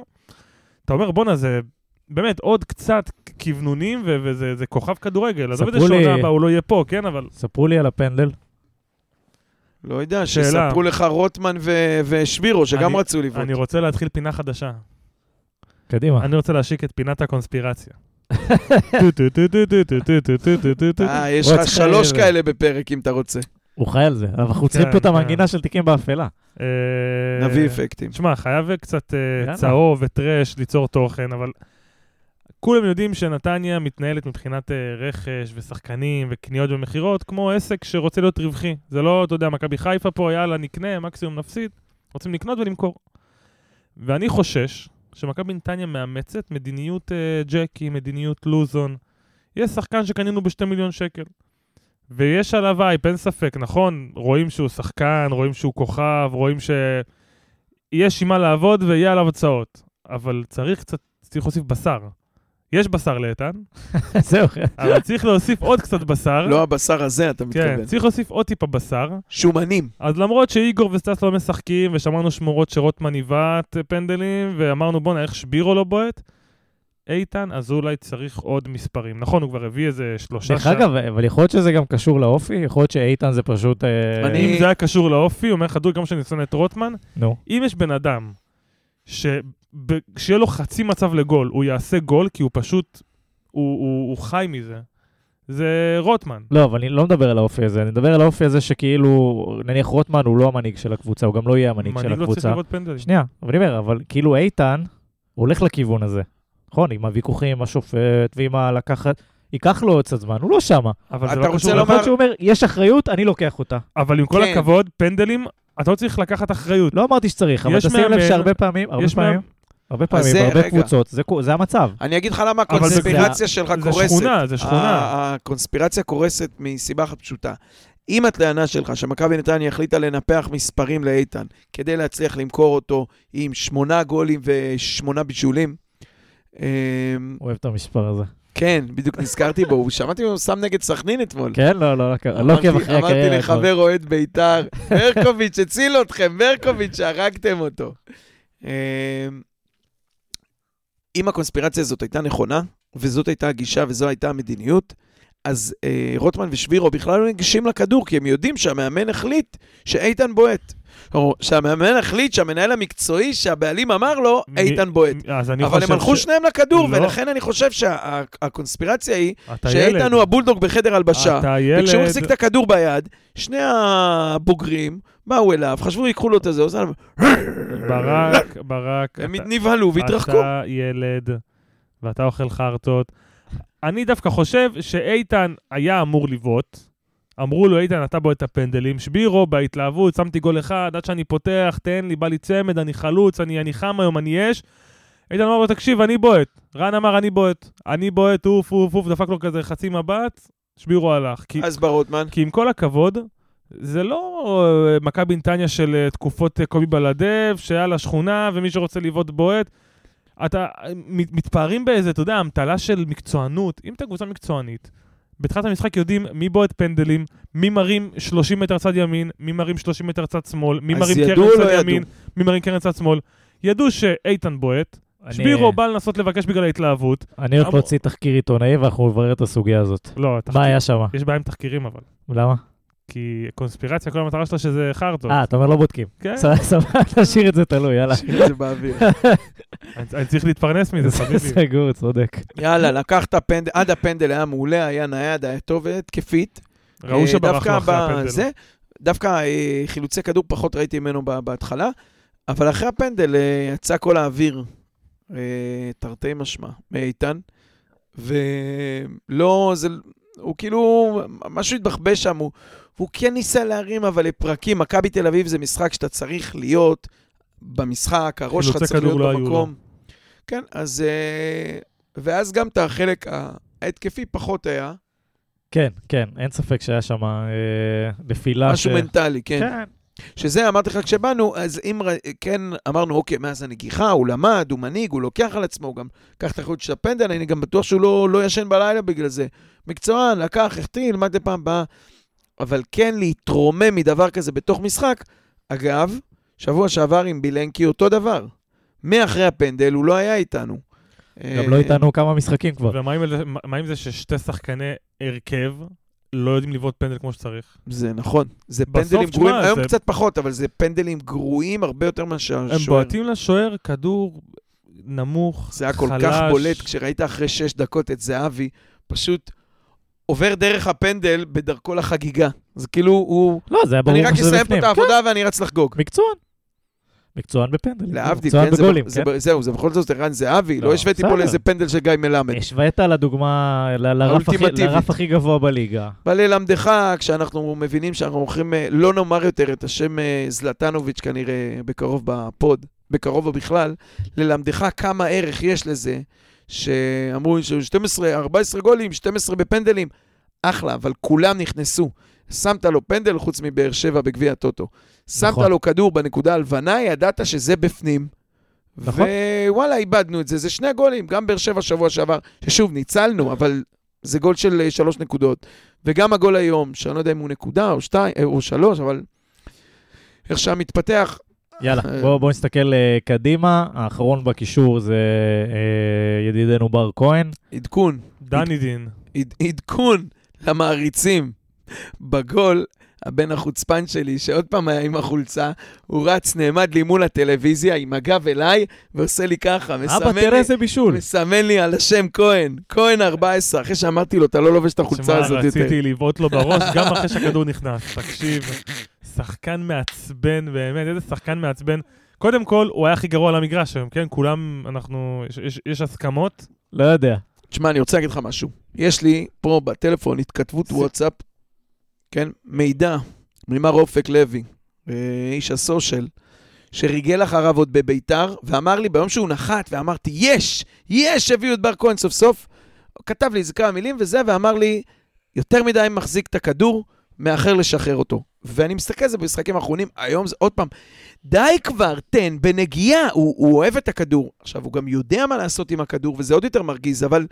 אתה אומר, בואנה, זה באמת עוד קצת כוונונים, וזה כוכב כדורגל. עזוב את זה שעונה הבאה, הוא לא יהיה פה, כן, אבל... ספרו לי על הפנדל. לא יודע, שיספרו לך רוטמן ושבירו, שגם רצו לבעוט. אני רוצה להתחיל פינה חדשה. קדימה. אני רוצה להשיק את פינת הקונספירציה. אה, יש לך שלוש כאלה בפרק, אם אתה רוצה. הוא חי על זה, אבל אנחנו צריכים פה את המנגינה של תיקים באפלה. נביא אפקטים. תשמע, חייב קצת צהוב וטרש ליצור תוכן, אבל כולם יודעים שנתניה מתנהלת מבחינת רכש ושחקנים וקניות ומכירות כמו עסק שרוצה להיות רווחי. זה לא, אתה יודע, מכבי חיפה פה, יאללה, נקנה, מקסימום נפסיד. רוצים לקנות ולמכור. ואני חושש שמכבי נתניה מאמצת מדיניות ג'קי, מדיניות לוזון. יש שחקן שקנינו בשתי מיליון שקל. ויש עליו אייפ, אין ספק, נכון? רואים שהוא שחקן, רואים שהוא כוכב, רואים שיש עם מה לעבוד ויהיה עליו הצעות. אבל צריך קצת, צריך להוסיף בשר. יש בשר לאיתן. זהו. אבל צריך להוסיף עוד קצת בשר. לא הבשר הזה, אתה מתכוון. כן, צריך להוסיף עוד טיפה בשר. שומנים. אז למרות שאיגור וסטס לא משחקים, ושמענו שמורות שרוטמן עיוות פנדלים, ואמרנו בואנה, איך שבירו לא בועט, איתן אזולאי צריך עוד מספרים. נכון, הוא כבר הביא איזה שלושה... דרך אגב, אבל יכול להיות שזה גם קשור לאופי? יכול להיות שאיתן זה פשוט... אה, אני... אם זה היה קשור לאופי, אומר לך, דוד, גם שאני שונא את רוטמן, נו. אם יש בן אדם שיהיה לו חצי מצב לגול, הוא יעשה גול כי הוא פשוט, הוא, הוא, הוא חי מזה. זה רוטמן. לא, אבל אני לא מדבר על האופי הזה, אני מדבר על האופי הזה שכאילו, נניח רוטמן הוא לא המנהיג של הקבוצה, הוא גם לא יהיה המנהיג של הקבוצה. מנהיג לא צריך לראות פנדלים. שנייה, אבל אני אומר, אבל כאילו איתן, הוא הולך לכיוון הזה. נכון, עם הוויכוחים עם השופט ועם הלקחת... ייקח לו עוד קצת זמן, הוא לא שמה. אבל אתה לא רוצה לומר... שהוא אומר, יש אחריות, אני לוקח אותה. אבל עם כל כן. הכבוד, פנדלים, אתה לא צריך לקחת אחריות. לא אמרתי שצריך, אבל תשים לב שהרבה פעמים, הרבה פעמים, הרבה פעמים, בהרבה קבוצות, זה המצב. אני אגיד לך למה הקונספירציה שלך קורסת. זה שכונה, זה שכונה. הקונספירציה קורסת מסיבה אחת פשוטה. אם הטענה שלך שמכבי נתניה החליטה לנפח מספרים לאיתן כדי להצליח למכור אותו עם שמונה גולים ושמונה בישולים, אמ, אוהב את המספר הזה. כן, בדיוק נזכרתי בו, שמעתי הוא שם נגד סכנין אתמול. כן, לא, לא, לא, לא אמרתי- עוקב אחרי אמרתי הקריירה. לחבר אוהד בית"ר, ברקוביץ' הציל אתכם, ברקוביץ', הרגתם אותו. אם הקונספירציה הזאת הייתה נכונה, וזאת הייתה הגישה וזו הייתה המדיניות, אז אה, רוטמן ושבירו בכלל לא ניגשים לכדור, כי הם יודעים שהמאמן החליט שאיתן בועט. או שהמאמן החליט שהמנהל המקצועי שהבעלים אמר לו, מ- איתן בועט. אבל הם הלכו ש- שניהם לכדור, לא. ולכן אני חושב שהקונספירציה היא אתה שאיתן. הוא הבולדוג בחדר הלבשה. וכשהוא. החזיק את הכדור ביד, שני הבוגרים באו אליו, חשבו ייקחו לו את הזה, עושה להם... ברק, ברק. הם נבהלו והתרחקו. אתה ילד, ואתה אוכל חרטות. אני דווקא חושב שאיתן היה אמור לבעוט. אמרו לו, איתן, אתה בועט את הפנדלים. שבירו, בהתלהבות, שמתי גול אחד, עד שאני פותח, תן לי, בא לי צמד, אני חלוץ, אני, אני חם היום, אני אש. איתן אמר לו, תקשיב, אני בועט. רן אמר, אני בועט. אני בועט, אוף, אוף, אוף, דפק לו כזה חצי מבט, שבירו הלך. כי, אז בא רוטמן. כי עם כל הכבוד, זה לא אה, מכבי נתניה של אה, תקופות אה, קובי בלדב, שהיה לה שכונה ומי שרוצה לבעוט בועט. אתה מת- מתפארים באיזה, אתה יודע, אמתלה של מקצוענות. אם אתה קבוצה מקצוענית, בתחילת המשחק יודעים מי בועט פנדלים, מי מרים 30 מטר צד ימין, מי מרים 30 מטר צד שמאל, מי מרים קרן או צד לא ימין, ידעו? מי מרים קרן צד שמאל. ידעו שאיתן בועט, אני- שבירו בא לנסות לבקש בגלל ההתלהבות. אני הולך להוציא תחקיר עיתונאי ואנחנו נברר את הסוגיה הזאת. לא, מה תחקיר- היה שם? יש בעיה עם תחקירים אבל. למה? כי קונספירציה, כל המטרה שלה שזה חרטות. אה, אתה אומר לא בודקים. כן. סבבה, תשאיר את זה תלוי, יאללה. תשאיר את זה באוויר. אני צריך להתפרנס מזה, חביבי. סגור, צודק. יאללה, לקח את הפנדל, עד הפנדל היה מעולה, היה נייד, היה טוב, התקפית. ראו אה, שברח דווקא לו אחרי הפנדל. דווקא אה, חילוצי כדור פחות ראיתי ממנו בהתחלה, אבל אחרי הפנדל אה, יצא כל האוויר, תרתי משמע, מאיתן, ולא, זה, הוא כאילו, משהו התבחבש שם, הוא, הוא כן ניסה להרים, אבל לפרקים, מכבי תל אביב זה משחק שאתה צריך להיות במשחק, הראש שלך צריך להיות לא במקום. כן, אז... אה, ואז גם את החלק ההתקפי פחות היה, כן, כן, אין ספק שהיה שם אה, נפילה. משהו ש- מנטלי, כן. כן. שזה, אמרתי לך כשבאנו, אז אם כן אמרנו, אוקיי, מאז הנגיחה, הוא למד, הוא מנהיג, הוא לוקח על עצמו, הוא גם לקח את האחריות של הפנדל, אני גם בטוח שהוא לא, לא ישן בלילה בגלל זה. מקצוען, לקח, החטיא, ילמד לפעם הבאה. אבל כן להתרומם מדבר כזה בתוך משחק, אגב, שבוע שעבר עם בילנקי אותו דבר. מאחרי הפנדל הוא לא היה איתנו. גם לא איתנו כמה משחקים כבר. ומה עם זה ששתי שחקני הרכב לא יודעים לבעוט פנדל כמו שצריך? זה נכון, זה פנדלים גרועים, היום קצת פחות, אבל זה פנדלים גרועים הרבה יותר מאשר הם. בועטים לשוער כדור נמוך, זה היה כל חלש. כך בולט, כשראית אחרי שש דקות את זהבי, פשוט עובר דרך הפנדל בדרכו לחגיגה. זה כאילו, הוא... לא, זה היה ברור אני רק לך שזה אסיים פה בפנים. את העבודה ואני רץ לחגוג. כן, מקצוען. מקצוען בפנדלים. להבדיל, כן, זה- בגולים, זה- כן? זהו, זה בכל זאת ערן זהבי, לא, לא השוויתי פה. לאיזה פנדל של גיא מלמד. השווית לדוגמה, ל- לרף הכי-. לרף הכי גבוה בליגה. אבל ללמדך, כשאנחנו מבינים שאנחנו הולכים, אה, לא נאמר יותר את השם אה, זלטנוביץ' כנראה בקרוב בפוד, בקרוב או בכלל, ללמדך כמה ערך יש לזה, שאמרו ש- 12, 14 גולים, 12 בפנדלים, אחלה, אבל כולם נכנסו. שמת לו פנדל חוץ מבאר שבע בגביע הטוטו. שמת נכון. לו כדור בנקודה הלבנה, ידעת שזה בפנים. נכון. ווואלה, איבדנו את זה. זה שני גולים, גם באר שבע שבוע שעבר, ששוב, ניצלנו, אבל זה גול של אה, שלוש נקודות. וגם הגול היום, שאני לא יודע אם הוא נקודה או שתיים, אה, או שלוש, אבל איך שם מתפתח, יאללה, אה. בואו בוא נסתכל אה, קדימה. האחרון בקישור זה אה, ידידנו בר כהן. עדכון, דני דין. עד, עדכון למעריצים. בגול, הבן החוצפן שלי, שעוד פעם היה עם החולצה, הוא רץ, נעמד לי מול הטלוויזיה עם הגב אליי, ועושה לי ככה, אבא, מסמן תראה לי, איזה בישול. מסמן לי על השם כהן, כהן 14, אחרי שאמרתי לו, אתה לא לובש את החולצה שמע, הזאת יותר. רציתי לבעוט לו בראש גם אחרי שהכדור נכנס. תקשיב, שחקן מעצבן, באמת, איזה שחקן מעצבן. קודם כל, הוא היה הכי גרוע על המגרש היום, כן? כולם, אנחנו, יש, יש, יש הסכמות. לא יודע. תשמע, אני רוצה להגיד לך משהו. יש לי פה בטלפון התכתבות זה- וואטסאפ, כן, מידע ממר אופק לוי, אה, איש הסושיאל, שריגל אחריו עוד בביתר, ואמר לי ביום שהוא נחת, ואמרתי, יש, יש, הביאו את בר כהן סוף סוף. הוא כתב לי איזה כמה מילים וזה, ואמר לי, יותר מדי מחזיק את הכדור, מאחר לשחרר אותו. ואני מסתכל על זה במשחקים האחרונים, היום זה עוד פעם, די כבר, תן, בנגיעה, הוא, הוא אוהב את הכדור. עכשיו, הוא גם יודע מה לעשות עם הכדור, וזה עוד יותר מרגיז, אבל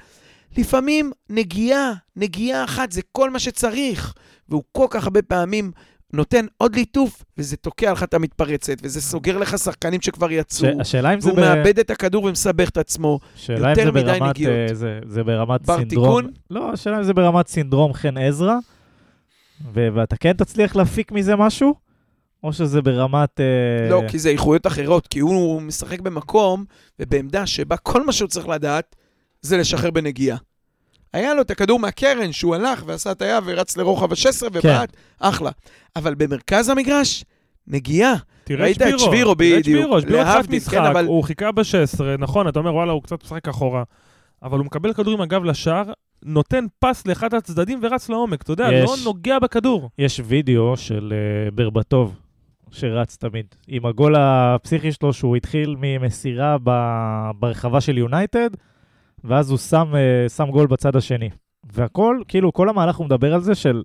לפעמים נגיעה, נגיעה אחת, זה כל מה שצריך. והוא כל כך הרבה פעמים נותן עוד ליטוף, וזה תוקע לך את המתפרצת, וזה סוגר לך שחקנים שכבר ש- יצאו. השאלה אם זה והוא מאבד את הכדור ומסבך את עצמו. השאלה אם יותר מדי ברמת, נגיעות. אה, זה, זה ברמת בר סינדרום. תיקון? לא, השאלה אם זה ברמת סינדרום חן עזרא, ו- ואתה כן תצליח להפיק מזה משהו, או שזה ברמת... אה, לא, כי זה איכויות אחרות, כי הוא משחק במקום ובעמדה שבה כל מה שהוא צריך לדעת זה לשחרר בנגיעה. היה לו את הכדור מהקרן שהוא הלך ועשה הטעיה ורץ לרוחב ה-16 ובעט, אחלה. אבל במרכז המגרש, נגיעה. תראה את את שבירו, שבירו, תראה את בדיוק. שבירו, שבירו תחילת להבדיל, משחק, כן, אבל- הוא חיכה ב-16, נכון, אתה אומר, וואלה, הוא קצת משחק אחורה, אבל הוא מקבל כדור עם הגב לשער, נותן פס לאחד הצדדים ורץ לעומק, אתה יודע, יש. לא נוגע בכדור. יש וידאו של uh, ברבטוב, שרץ תמיד, עם הגול הפסיכי שלו, שהוא התחיל ממסירה ב- ברחבה של יונייטד, ואז הוא שם, uh, שם גול בצד השני. והכל, כאילו, כל המהלך הוא מדבר על זה של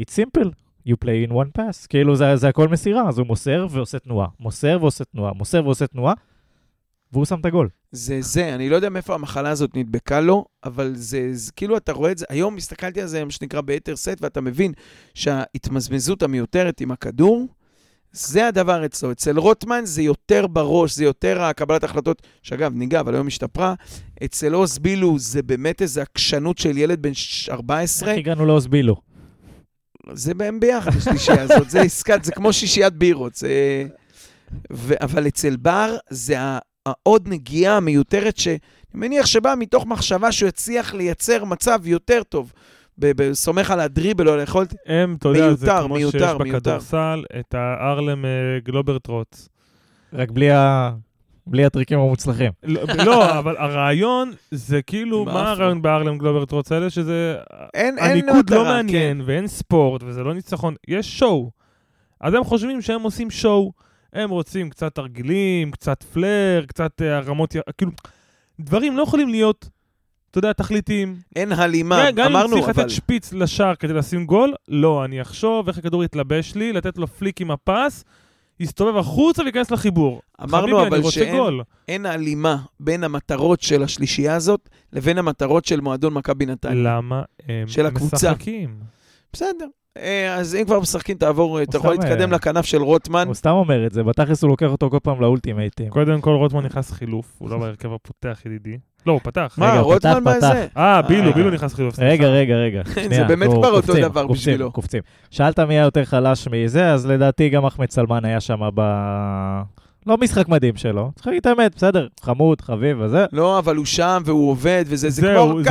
It's simple, you play in one pass. כאילו, זה, זה הכל מסירה, אז הוא מוסר ועושה תנועה, מוסר ועושה תנועה, מוסר ועושה תנועה, והוא שם את הגול. זה זה, אני לא יודע מאיפה המחלה הזאת נדבקה לו, אבל זה, זה כאילו אתה רואה את זה, היום הסתכלתי על זה, מה שנקרא ביתר סט, ואתה מבין שההתמזמזות המיותרת עם הכדור, זה הדבר אצלו. אצל רוטמן זה יותר בראש, זה יותר הקבלת החלטות, שאגב, ניגע, אבל היום השתפרה. אצל עוז בילו זה באמת איזו עקשנות של ילד בן ש- 14, איך הגענו לאוסבילו? זה בהם ביחד, השלישייה הזאת, זה עסקת, זה כמו שישיית בירות. זה... ו... אבל אצל בר זה ה- העוד נגיעה המיותרת, שאני מניח שבאה מתוך מחשבה שהוא יצליח לייצר מצב יותר טוב. סומך על הדריבל או על היכולת. הם, אתה יודע, זה מיותר, כמו מיותר, שיש מיותר. בכדורסל את הארלם אה, גלוברטרוט. רק בלי, ה... בלי הטריקים המוצלחים. לא, לא, אבל הרעיון זה כאילו, מה. הרעיון בארלם גלוברטרוט האלה? שזה... אין, אין הניקוד לא מטרה, מעניין, כן. ואין ספורט, וזה לא ניצחון, יש שואו. אז הם חושבים שהם עושים שואו, הם רוצים קצת תרגילים, קצת פלר, קצת אה, הרמות, כאילו, דברים לא יכולים להיות, אתה יודע, תכליתיים. אין הלימה, גם אם אמרנו, צריך אבל... לתת שפיץ לשער כדי לשים גול, לא, אני אחשוב איך הכדור יתלבש לי, לתת לו פליק עם הפס, יסתובב החוצה וייכנס לחיבור. אמרנו חביבי, אבל שאין גול. אין הלימה בין המטרות של השלישייה הזאת לבין המטרות של מועדון מכבי נתניה. למה הם של הקבוצה. משחקים? בסדר. אה, אז אם כבר משחקים, תעבור, אתה יכול להתקדם אה, לכנף של רוטמן. הוא סתם אומר את זה, בתכלס הוא לוקח אותו כל פעם לאולטימייטים. קודם כל רוטמן נכנס חילוף, הוא לא בהרכב הפותח ידידי. לא, הוא פתח. מה, רוטמן פתח, בזה? אה, בילו. בילו נכנס חילוף. רגע, רגע, רגע. שנייה, באמת כבר אותו קופצים, דבר קופצים, בשבילו. קופצים. שאלת מי היה יותר חלש מזה, אז לדעתי גם אחמד סלמן היה שם ב... לא משחק מדהים שלו. צריך להגיד את האמת, בסדר, חמוד, חביב וזה. לא, אבל הוא שם והוא עובד, וזה זה כמו... זה-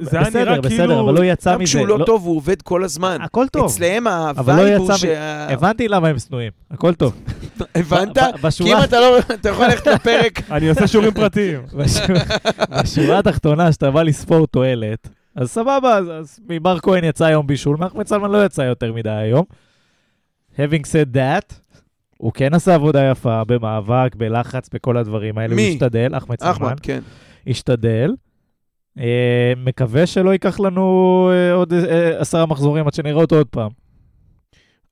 זה היה בסדר, נראה בסדר, כאילו... אבל לא יצא גם מזה. כשהוא לא טוב, הוא עובד כל הזמן. הכל טוב. אצלהם לא ה vibe הוא שה... הבנתי למה הם שנואים, הכל טוב. הבנת? כי אם אתה לא... אתה יכול ללכת לפרק... אני עושה שיעורים פרטיים. בשורה- התחתונה, שאתה בא לספור תועלת, אז סבבה, אז- אז מבר כהן יצא היום בישול, מאחמד סלמן לא יצא יותר מדי היום. Having said that, הוא כן עשה עבודה יפה במאבק, בלחץ, בכל הדברים האלה. מי? הוא השתדל, אחמד סלמן. אחמד, כן. השתדל. אה, מקווה שלא ייקח לנו אה, עוד אה, עשרה מחזורים עד שנראה אותו עוד פעם.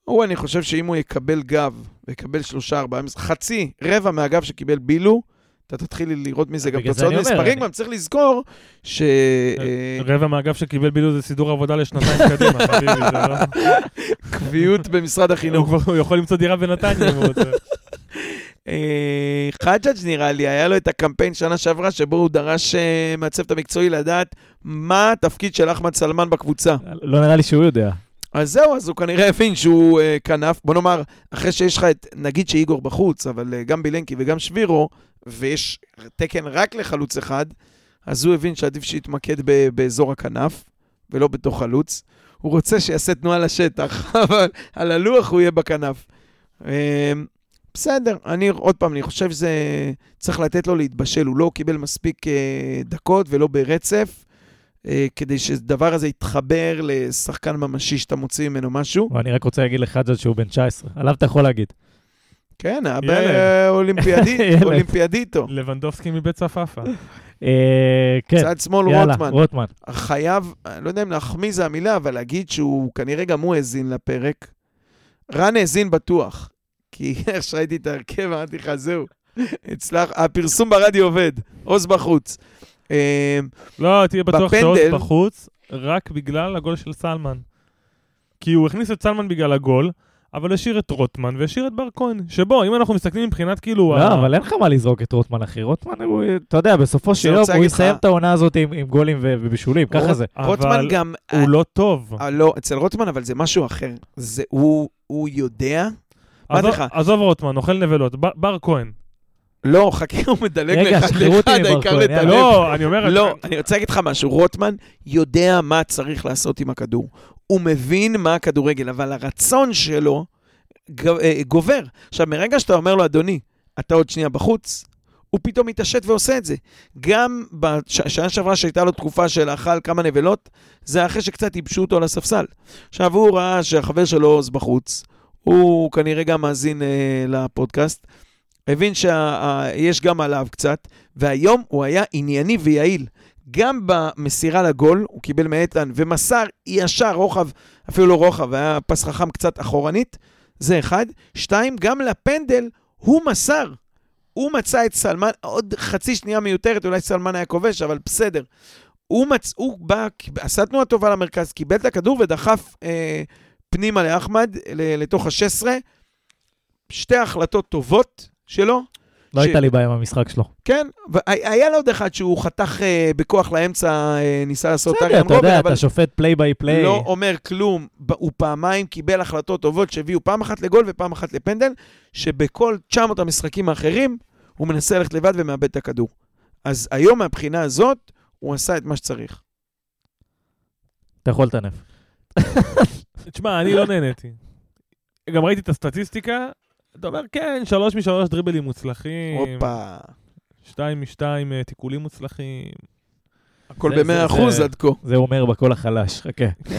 הוא, אני חושב שאם הוא יקבל גב, ויקבל שלושה, ארבעה, חצי, רבע מהגב שקיבל בילו, אתה תתחיל לראות מזה גם תוצאות מספרים, גם צריך לזכור ש... אה, רבע מהאגף שקיבל בילו זה סידור עבודה לשנתיים קדימה, חביבי, זה לא... קביעות במשרד הוא החינוך. כבר- הוא יכול למצוא דירה בנתניה אם הוא רוצה. אה, חג'אג' נראה לי, היה לו את הקמפיין שנה שעברה, שבו הוא דרש אה, מהצוות המקצועי לדעת מה התפקיד של אחמד סלמן בקבוצה. לא נראה לי שהוא יודע. אז זהו, אז הוא כנראה הבין שהוא כנף. בוא נאמר, אחרי שיש לך את, נגיד שאיגור בחוץ, אבל גם בילנקי וגם שבירו, ויש תקן רק לחלוץ אחד, אז הוא הבין שעדיף שיתמקד ב- באזור הכנף, ולא בתוך חלוץ. הוא רוצה שיעשה תנועה לשטח, אבל על הלוח הוא יהיה בכנף. אה, בסדר, אני עוד פעם, אני חושב שזה... צריך לתת לו להתבשל, הוא לא קיבל מספיק אה, דקות ולא ברצף. אה, כדי שהדבר הזה יתחבר לשחקן ממשי שאתה מוציא ממנו משהו. אני רק רוצה להגיד לחג'אג' שהוא בן 19. עליו אתה יכול להגיד. כן. באולימפיאדית, ילד. אולימפיאדיטו. לבנדובסקי מבית צפאפא. אה, כן, צד שמאל רוטמן. רוטמן. חייב, לא יודע אם להחמיא זה המילה, אבל להגיד שהוא, כנראה גם הוא האזין לפרק. רן האזין בטוח. כי איך שראיתי את ההרכב, אמרתי לך, זהו, הצלח, הפרסום ברדיו עובד, עוז בחוץ. אה, לא, תהיה בטוח שעוז בחוץ, רק בגלל הגול של סלמן. כי הוא הכניס את סלמן בגלל הגול, אבל השאיר את רוטמן והשאיר את בר כהן. שבו, אם אנחנו מסתכלים מבחינת כאילו... לא, ה- אבל אין לך מה לזרוק את רוטמן, אחי. רוטמן, הוא, אתה יודע, בסופו של יום הוא יסיים את העונה הזאת עם עם גולים ובישולים, ככה זה. רוטמן אבל גם... הוא לא טוב. אה, לא, אצל רוטמן, אבל זה משהו אחר. זה, הוא, הוא יודע... מה עזוב- לך? עזוב רוטמן, אוכל נבלות. בר- בר כהן. לא, חכה, הוא מדלג רגע, לאחד לאחד, העיקר לטלב. לא, אני אומר... לא, אני רוצה להגיד לך משהו, רוטמן יודע מה צריך לעשות עם הכדור. הוא מבין מה הכדורגל, אבל הרצון שלו אה, גובר. עכשיו, מרגע שאתה אומר לו, אדוני, אתה עוד שנייה בחוץ, הוא פתאום מתעשת ועושה את זה. גם בשנה שעברה שהייתה לו תקופה של אכל כמה נבלות, זה אחרי שקצת ייבשו אותו על הספסל. עכשיו, הוא ראה שהחבר שלו עוז בחוץ, הוא כנראה גם מאזין אה, לפודקאסט, הבין שיש גם עליו קצת, והיום הוא היה ענייני ויעיל. גם במסירה לגול, הוא קיבל מאיתן ומסר ישר רוחב, אפילו לא רוחב, היה פס חכם קצת אחורנית, זה אחד. שתיים, גם לפנדל הוא מסר. הוא מצא את סלמן, עוד חצי שנייה מיותרת, אולי סלמן היה כובש, אבל בסדר. הוא, מצ... הוא בא, עשה תנועה טובה למרכז, קיבל את הכדור ודחף אה, פנימה לאחמד, לתוך ה-16. שתי החלטות טובות שלו. לא ש- הייתה לי בעיה עם המשחק שלו. כן, והיה לו עוד אחד שהוא חתך אה, בכוח לאמצע, אה, ניסה לעשות בסדר, אריאן אתה יודע, רובן, אבל אתה שופט play by play. לא אומר כלום. הוא פעמיים קיבל החלטות טובות שהביאו פעם אחת לגול ופעם אחת לפנדל, שבכל 900 המשחקים האחרים הוא מנסה ללכת לבד ומאבד את הכדור. אז היום מהבחינה הזאת, הוא עשה את מה שצריך. אתה יכול לטנף. תשמע, אני לא נהניתי. גם ראיתי את הסטטיסטיקה, אתה אומר, כן, שלוש משלוש דריבלים מוצלחים, הופה. שתיים משתיים אה, תיקולים מוצלחים. הכל זה- ב-100 זה- אחוז עד כה. זה אומר בקול החלש, חכה.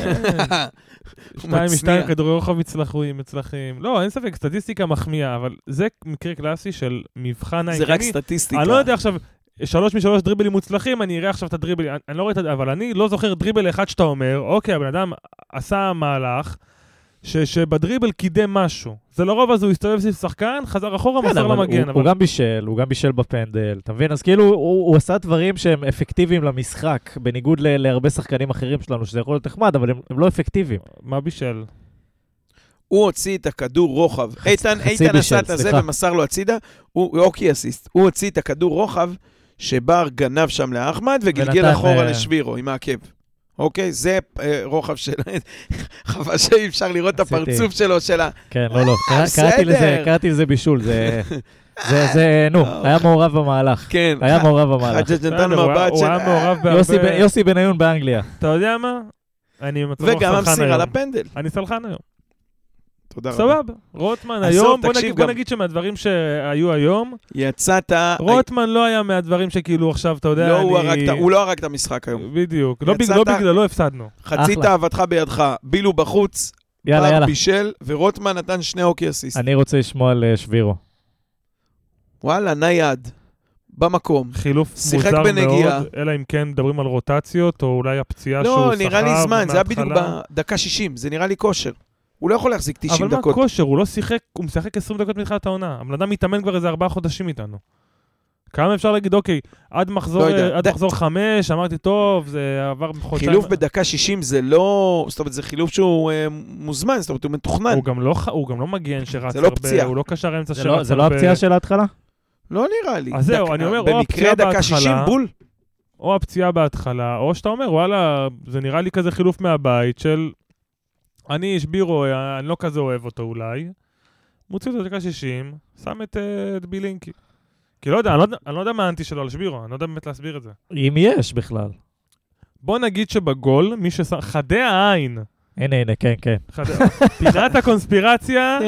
שתיים. משתיים כדורי רוחב מצלחים, מצלחים. לא, אין ספק, סטטיסטיקה מחמיאה, אבל זה מקרה קלאסי של מבחן זה רק הענייני. סטטיסטיקה. אני לא יודע עכשיו, שלוש משלוש דריבלים מוצלחים, אני אראה עכשיו את הדריבלים, אני לא רואה את ה... אבל אני לא זוכר דריבל אחד שאתה אומר, אוקיי, הבן אדם עשה מהלך, ש, שבדריבל קידם משהו. זה לרוב אז הוא הסתובב סביב שחקן, חזר אחורה, כן, מסר למגן. הוא- אבל הוא גם בישל, הוא גם בישל בפנדל, אתה מבין? אז כאילו, הוא הוא עשה דברים שהם אפקטיביים למשחק, בניגוד ל- להרבה שחקנים אחרים שלנו, שזה יכול להיות נחמד, אבל הם הם לא אפקטיביים. מה בישל? הוא הוציא את הכדור רוחב. איתן, חצי איתן בישל, עשה את הזה. ומסר לו הצידה, הוא אוקי אסיסט. הוא הוציא את הכדור רוחב שבר גנב שם לאחמד וגלגל ונתן, אחורה אה, לשבירו עם העקב. אוקיי? זה אה, רוחב של... חבל שאי אפשר לראות את. הפרצוף שלו, של ה... כן, לא, לא, בסדר. קראתי לזה, קראתי לזה בישול, זה, זה, זה, נו, לא. היה מעורב במהלך. כן. היה מעורב במהלך. חג'ג' נתן בסדר, הוא היה- מבט הוא של... היה מעורב בהרבה... יוסי בניון באנגליה. אתה יודע מה? אני מצב רוח וגם סלחן המסירה היום. לפנדל. אני סלחן היום. תודה רבה. סבבה. רוטמן היום, בוא נגיד- בוא גם- נגיד שמהדברים שהיו היום, יצאת... רוטמן לא היה מהדברים שכאילו עכשיו, אתה יודע, לא, אני... הוא הרג הוא לא הרג את המשחק היום. בדיוק. לא יצאת- לא בגללו הפסדנו. חצי. תאוותך בידך, בילו בחוץ, יאללה, יאללה. בישל, ורוטמן נתן שני אוקי אסיסט. אני רוצה לשמוע על אה, שבירו. וואלה, נייד. במקום. חילוף מוזר בנגיעה. מאוד, אלא אם כן מדברים על רוטציות, או אולי הפציעה שהוא סחב לא, נראה לי זמן, זה היה בדיוק. בדקה 60, זה נראה לי כושר. הוא לא יכול להחזיק 90 אבל מה דקות. כושר? הוא לא שיחק, הוא משחק 20 דקות מתחילת העונה. הבן אדם מתאמן כבר איזה ארבעה חודשים איתנו. כמה אפשר להגיד, אוקיי, עד מחזור, לא יודע. עד ד- מחזור חמש, אמרתי, טוב, זה עבר חודשיים. חילוף בדקה 60 זה לא... זאת אומרת, זה חילוף שהוא אה, מוזמן, זאת אומרת, הוא מתוכנן. הוא גם לא, הוא גם לא מגן שרץ זה לא הרבה, פציעה. הוא לא קשר אמצע זה שרץ לא- זה לא הרבה. הפציעה של ההתחלה? לא נראה לי. אז זהו, דק- אני אומר, או במקרה הפציעה דקה בהתחלה, 60 בול. או הפציעה בהתחלה, או שאתה אומר, וואלה, זה נראה לי כזה חילוף מהבית של... אני איש בירו, אה, אני לא כזה אוהב אותו אולי. מוציא אותו דקה 60, שם את, אה, את בילינקי. כי לא יודע, אני לא, יודע- אני לא יודע מה האנטי שלו על שבירו, אני לא יודע באמת להסביר את זה. אם יש בכלל. בוא נגיד שבגול, מי ששם... חדי העין, הנה, הנה, כן, כן. פינת הקונספירציה,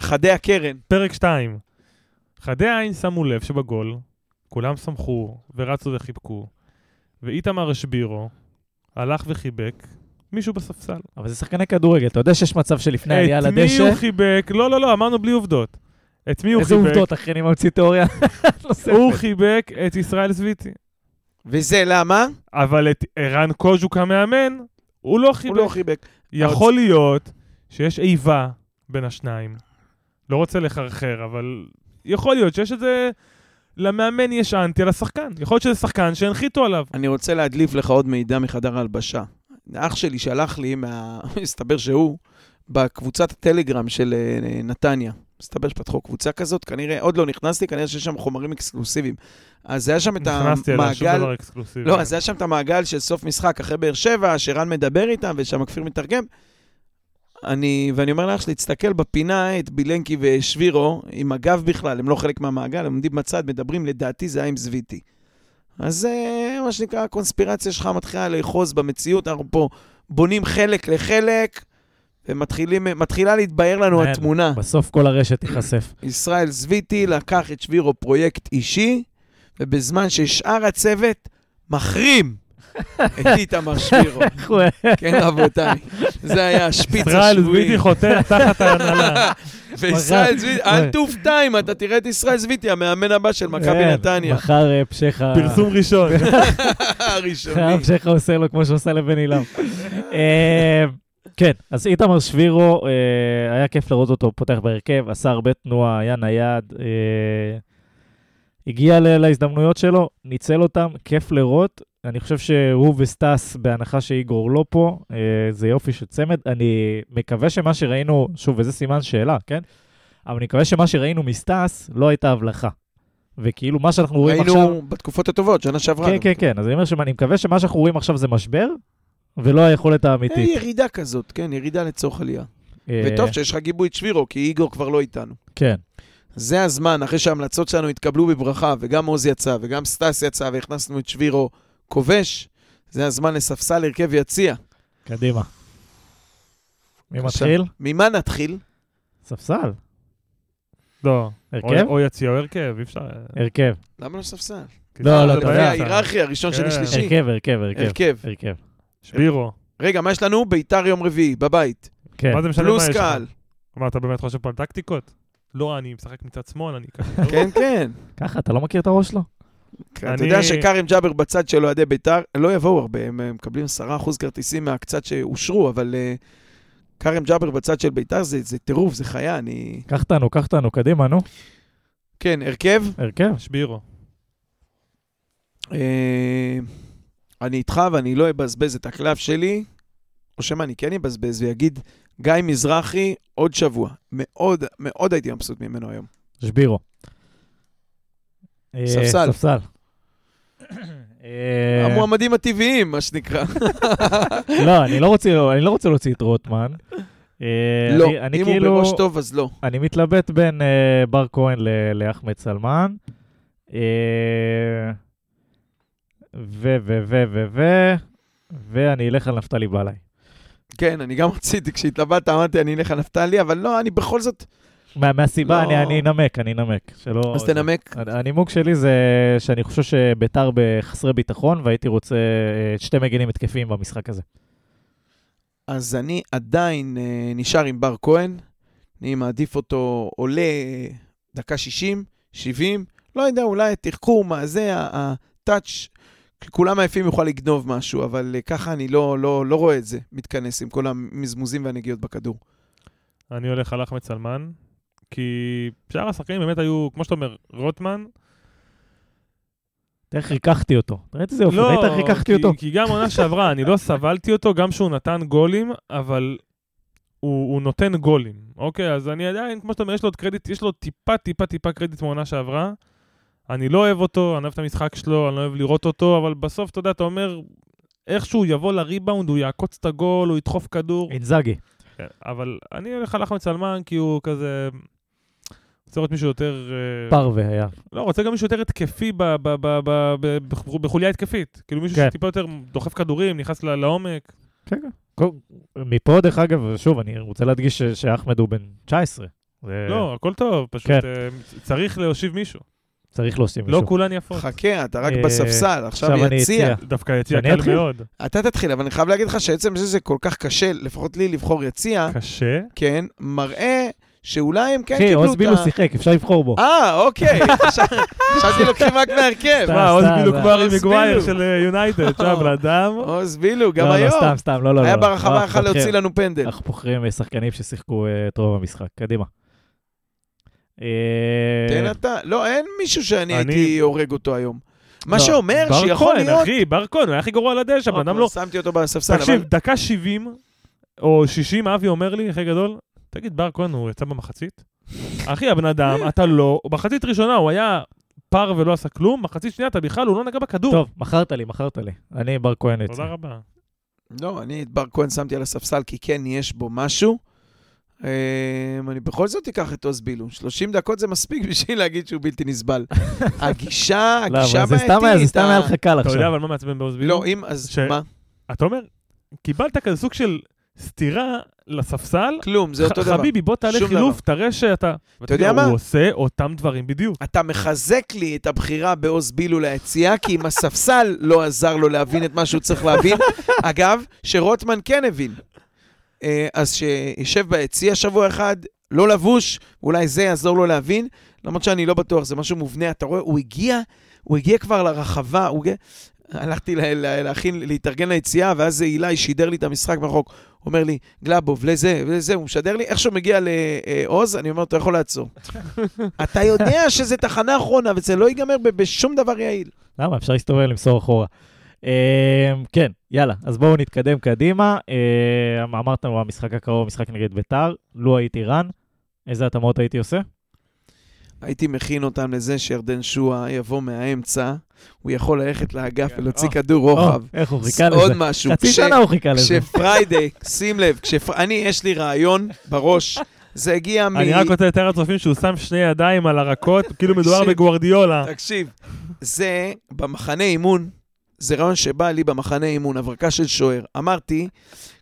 חדי הקרן. פרק 2. חדי העין שמו לב שבגול, כולם שמחו ורצו וחיבקו, ואיתמר שבירו הלך וחיבק מישהו בספסל. אבל זה שחקני כדורגל, אתה יודע שיש מצב שלפני העלייה את מי לדשא? הוא חיבק? לא, לא, לא, אמרנו בלי עובדות. את מי הוא איזה חיבק? עובדות, אחי, אני ממציא תיאוריה נוספת. הוא חיבק את ישראל סוויטי. וזה למה? אבל את ערן קוז'וק המאמן, הוא לא הוא חיבק. לא חיבק. יכול להיות שיש איבה בין השניים. לא רוצה לחרחר, אבל יכול להיות שיש איזה למאמן יש אנטי על השחקן. יכול להיות שזה שחקן שהנחיתו עליו. אני רוצה להדליף לך עוד מידע מחדר ההלבשה. אח שלי שלח לי, מה... מסתבר שהוא, בקבוצת הטלגרם של אה, נתניה. מסתבר שפתחו קבוצה כזאת, כנראה, עוד לא נכנסתי, כנראה שיש שם חומרים אקסקלוסיביים. אז היה שם את נכנסתי אליה, שום המעגל... דבר אקסקלוסיבי. לא, אז היה שם את המעגל של סוף משחק אחרי באר שבע, שרן מדבר איתם, ושם כפיר מתרגם. אני, ואני אומר לאח שלי, תסתכל בפינה את בילנקי ושבירו, עם הגב בכלל, הם לא חלק מהמעגל, הם עומדים בצד, מדברים, לדעתי זה היה עם זוויתי. אז זה מה שנקרא, הקונספירציה שלך מתחילה לאחוז במציאות, אנחנו פה בונים חלק לחלק, ומתחילה להתבהר לנו כן. התמונה. בסוף כל הרשת תיחשף. ישראל זוויתי לקח את שבירו פרויקט אישי, ובזמן ששאר הצוות מחרים את איתמר שבירו. כן, רבותיי, זה היה השפיץ ישראל השבועי. זוויתי חותר תחת ההנהלה. וישראל זוויתי, אל תופתע אם אתה תראה את ישראל זוויתי, המאמן הבא של מכבי כן, נתניה. מחר אה, פשחה... פרסום ראשון. הראשוני. פשחה עושה לו כמו שעושה לבן אילם. אה, כן, אז איתמר שבירו, אה, היה כיף לראות אותו פותח בהרכב, עשה הרבה תנועה, היה נייד, אה, הגיע להזדמנויות שלו, ניצל אותם, כיף לראות. אני חושב שהוא וסטס, בהנחה שאיגור לא פה, אה, זה יופי של צמד. אני מקווה שמה שראינו, שוב, וזה סימן שאלה, כן? אבל אני מקווה שמה שראינו מסטס לא הייתה הבלחה. וכאילו מה שאנחנו רואים עכשיו... היינו בתקופות הטובות, שנה שעברה. כן. כן, כן. אז אני אומר שאני מקווה שמה שאנחנו רואים עכשיו זה משבר, ולא היכולת אה, האמיתית. ירידה כזאת, כן, ירידה לצורך עלייה. אה, וטוב שיש לך גיבוי את שבירו, כי איגור כבר לא איתנו. כן, זה הזמן, אחרי שההמלצות שלנו התקבלו בברכה, וגם עוז יצא, וגם סטס יצא, והכנסנו את שבירו כובש, זה הזמן לספסל הרכב יציע. קדימה. מי. מתחיל? ממה נתחיל? ספסל. לא. הרכב? או- או יציע או הרכב, אי אפשר... הרכב. למה לא ספסל? לא, לא, זה אתה יודע. ההיררכיה, ראשון, שני, כן. שלישי. הרכב, הרכב, הרכב. הרכב. שבירו. רגע, מה יש לנו? ביתר יום רביעי, בבית. כן. מה זה משנה מה פלוס יש לך? קהל. מה, אתה באמת חושב פה על טקטיקות? לא, אני משחק מצד שמאל, אני ככה. כן, כן. ככה, אתה לא מכיר את הראש שלו? אתה אני- יודע שכרם ג'אבר בצד של אוהדי ביתר, לא יבואו הרבה, הם מקבלים 10% כרטיסים מהקצת שאושרו, אבל אה, כרם ג'אבר בצד של ביתר זה זה טירוף, זה חיה, אני... קח אותנו, קח אותנו, קדימה, נו. כן, הרכב. הרכב. שבירו. אה, אני איתך ואני לא אבזבז את הקלף שלי, או שמא אני כן אבזבז ויגיד, גיא מזרחי, עוד שבוע. מאוד, מאוד הייתי מבסוט ממנו היום. שבירו. אה, ספסל. ספסל. אה, המועמדים הטבעיים, מה שנקרא. לא, אני לא רוצה- אני לא רוצה להוציא את רוטמן. אה, לא, אני- אני אם הוא כאילו- בראש טוב, אז לא. אני מתלבט בין אה, בר כהן ל- לאחמד סלמן. ו, ו, ו, ו, ו, ואני אלך על נפתלי בלעי. כן, אני גם רציתי, כשהתלבטת, אמרתי, אני אלך על נפתלי, אבל לא, אני בכל זאת... מה- מהסיבה, לא. אני אני אנמק, אני אנמק. שלא... אז תנמק. הנימוק שלי זה שאני חושב שביתר בחסרי ביטחון, והייתי רוצה אה, שתי מגינים התקפיים במשחק הזה. אז אני עדיין אה, נשאר עם בר כהן. אני מעדיף אותו עולה אה, דקה 60, 70, לא יודע, אולי תחקור, מה זה, הטאץ', כולם עייפים יוכל לגנוב משהו, אבל אה, ככה אני לא, לא, לא רואה את זה מתכנס עם כל המזמוזים והנגיעות בכדור. אני הולך על אחמד סלמן, כי שאר השחקנים באמת היו, כמו שאתה אומר, רוטמן. תראה איך ריככתי אותו. תראה איזה יופי, ראית איך ריככתי לא, אותו? כי גם עונה שעברה, אני לא סבלתי אותו, גם שהוא נתן גולים, אבל הוא, הוא נותן גולים, אוקיי? אז אני עדיין, כמו שאתה אומר, יש לו עוד קרדיט, יש לו טיפה, טיפה, טיפה קרדיט מעונה שעברה. אני לא אוהב אותו, אני אוהב את המשחק שלו, אני לא אוהב לראות אותו, אבל בסוף, אתה יודע, אתה אומר, איכשהו יבוא לריבאונד, הוא יעקוץ את הגול, הוא ידחוף כדור. אינזאגי. כן, אבל אני הולך על אחמד סלמן כי הוא כזה... רוצה לראות מישהו יותר... אה, פרווה היה. לא, רוצה גם מישהו יותר התקפי ב- ב- ב- ב- ב- ב- בחוליה התקפית. כאילו מישהו כן. שטיפה יותר דוחף כדורים, נכנס ל- לעומק. כן, כן. כל- מפה, דרך אגב, שוב, אני רוצה להדגיש שאחמד הוא בן 19. זה- לא, הכל טוב, פשוט כן. אה, צריך להושיב מישהו. צריך להוסיף לא מישהו. כולן יפות. חכה, אתה רק אה, בספסל, עכשיו יציע. דווקא יציע קל? מאוד. אתה תתחיל, אבל אני חייב להגיד לך שעצם זה זה כל כך קשה, לפחות לי, לבחור יציע, קשה. כן, מראה שאולי הם כן אחי, קיבלו את בילו ה... שיחק, אפשר לבחור בו. אה, אוקיי. חשבתי לוקחים רק מהרכב. מה, עוז סתם, בילו סתם. כמו ארי עוז מגווייר. של אה, יונייטד, שם בן אדם. עוז בילו, גם לא, לא, היום. סתם, סתם, לא, לא, לא. היה לא. ברחבה, יכל להוציא לנו פנדל. אנחנו בוחרים אה, שחקנים ששיחקו אה, את רוב המשחק. קדימה. תן אתה. לא, אין מישהו שאני אני- הייתי הורג אותו היום. מה לא, שאומר בר שיכול כהן, להיות... אחי, בר כהן, הוא היה הכי גרוע על הדשא, בן אדם לא... שמתי אותו בספסל, תקשיב, אבל... דקה 70 או 60, אבי אומר לי, הכי גדול, תגיד, בר כהן, הוא יצא במחצית? אחי, הבן אדם, אתה לא... במחצית ראשונה הוא היה פר ולא עשה כלום, מחצית שנייה אתה בכלל, הוא לא נגע בכדור. טוב, מכרת לי, מכרת לי. אני בר כהן יצא. תודה רבה. לא, אני את בר כהן שמתי על הספסל כי כן יש בו משהו. אמ, אני בכל זאת אקח את עוז בילו. 30 דקות זה מספיק בשביל להגיד שהוא בלתי נסבל. הגישה, לא, הגישה סתם היה, זה בעייתית. סתם היה לך קל אתה יודע עכשיו. אבל מה מעצבן באוזבילו? לא, אם, אז מה? אתה אומר, קיבלת כזה סוג של סטירה לספסל, כלום, זה אותו דבר. חביבי, בוא תעלה חילוף. תראה שאתה... אתה יודע מה? הוא עושה אותם דברים בדיוק. אתה מחזק לי את הבחירה בעוז בילו ליציאה, כי אם הספסל לא עזר לו להבין את מה שהוא צריך להבין, אגב, שרוטמן כן הבין. אה, אז שישב ביציע שבוע אחד, לא לבוש, אולי זה יעזור לו להבין, למרות שאני לא בטוח, זה משהו מובנה. אתה רואה, הוא הגיע, הוא הגיע כבר לרחבה, הוא הגיע... הלכתי לה- לה- להכין, להתארגן ליציאה, ואז אילי שידר לי את המשחק מרחוק. הוא אומר לי, גלאבוב, לזה, לזה, הוא משדר לי, איך שהוא מגיע לעוז, אני אומר, אתה יכול לעצור. אתה יודע שזה תחנה אחרונה, וזה לא ייגמר בשום דבר יעיל. למה? אפשר להסתובב למסור אחורה. אה, כן, יאללה, אז בואו נתקדם קדימה. אה, אמרת המשחק הקרוב, משחק נגד ביתר. לו הייתי רן, איזה התאמות הייתי עושה? הייתי מכין אותם לזה שירדן שואה יבוא מהאמצע, הוא יכול ללכת לאגף כן. ולהוציא אה. כדור רוחב. או, איך הוא חיכה עוד לזה? משהו. חצי שנה הוא חיכה לזה. כשפריידי, שים לב, אני, יש לי רעיון בראש, זה הגיע מ... אני רק רוצה לתאר לצופים שהוא שם שני ידיים על הרקות, כאילו מדובר. בגוורדיולה. תקשיב, זה במחנה אימון, זה רעיון שבא לי במחנה אימון, הברקה של שוער. אמרתי,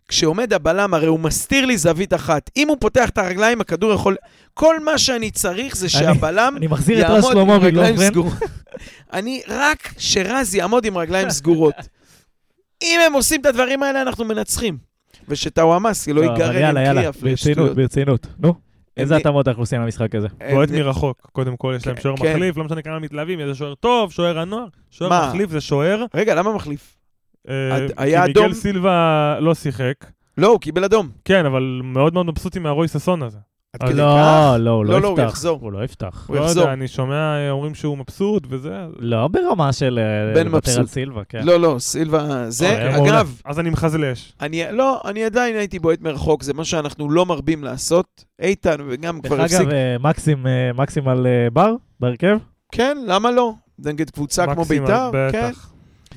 כשעומד הבלם, הרי הוא מסתיר לי זווית אחת. אם הוא פותח את הרגליים, הכדור יכול... כל מה שאני צריך זה שהבלם אני מחזיר את רז יעמוד עם רגליים. סגורות. אני, רק שרז יעמוד עם רגליים סגורות. אם הם עושים את הדברים האלה, אנחנו מנצחים. ושטאוואמאסי לא אבל ייגרר עם יאללה, יאללה, קריאף ברצינות. ברצינות. נו, איזה התאמות אנחנו עושים למשחק הזה? בועט מרחוק, קודם כל, יש להם כן, שוער כן. מחליף, לא משנה כמה מתלהבים, איזה שוער טוב, שוער הנוער. שוער? מחליף זה שוער. רגע, למה מחליף? אה, עד- כי היה מיגל אדום? סילבה לא שיחק. לא, הוא קיבל אדום. כן, אבל מאוד מאוד מבסוטים מהרוי ששון הזה. עד אז כדי לא, כך? לא, הוא לא, לא לא, הוא יפתח. יחזור. הוא לא יפתח. הוא לא יחזור. יודע, אני שומע, אה, אומרים שהוא מבסוט וזה. לא ברמה של אה, בן לוותר מבסוט. על סילבה, כן. לא, לא, סילבה... זה, אה, מעולה. אגב, אז אני מחזלש. אני, לא, אני עדיין הייתי בועט מרחוק, זה מה שאנחנו לא מרבים לעשות. איתן, וגם דרך כבר הפסיק. אגב, אה, מקסים, מקסים על בר, בהרכב? כן, למה לא? נגד קבוצה כמו ביתר, כן.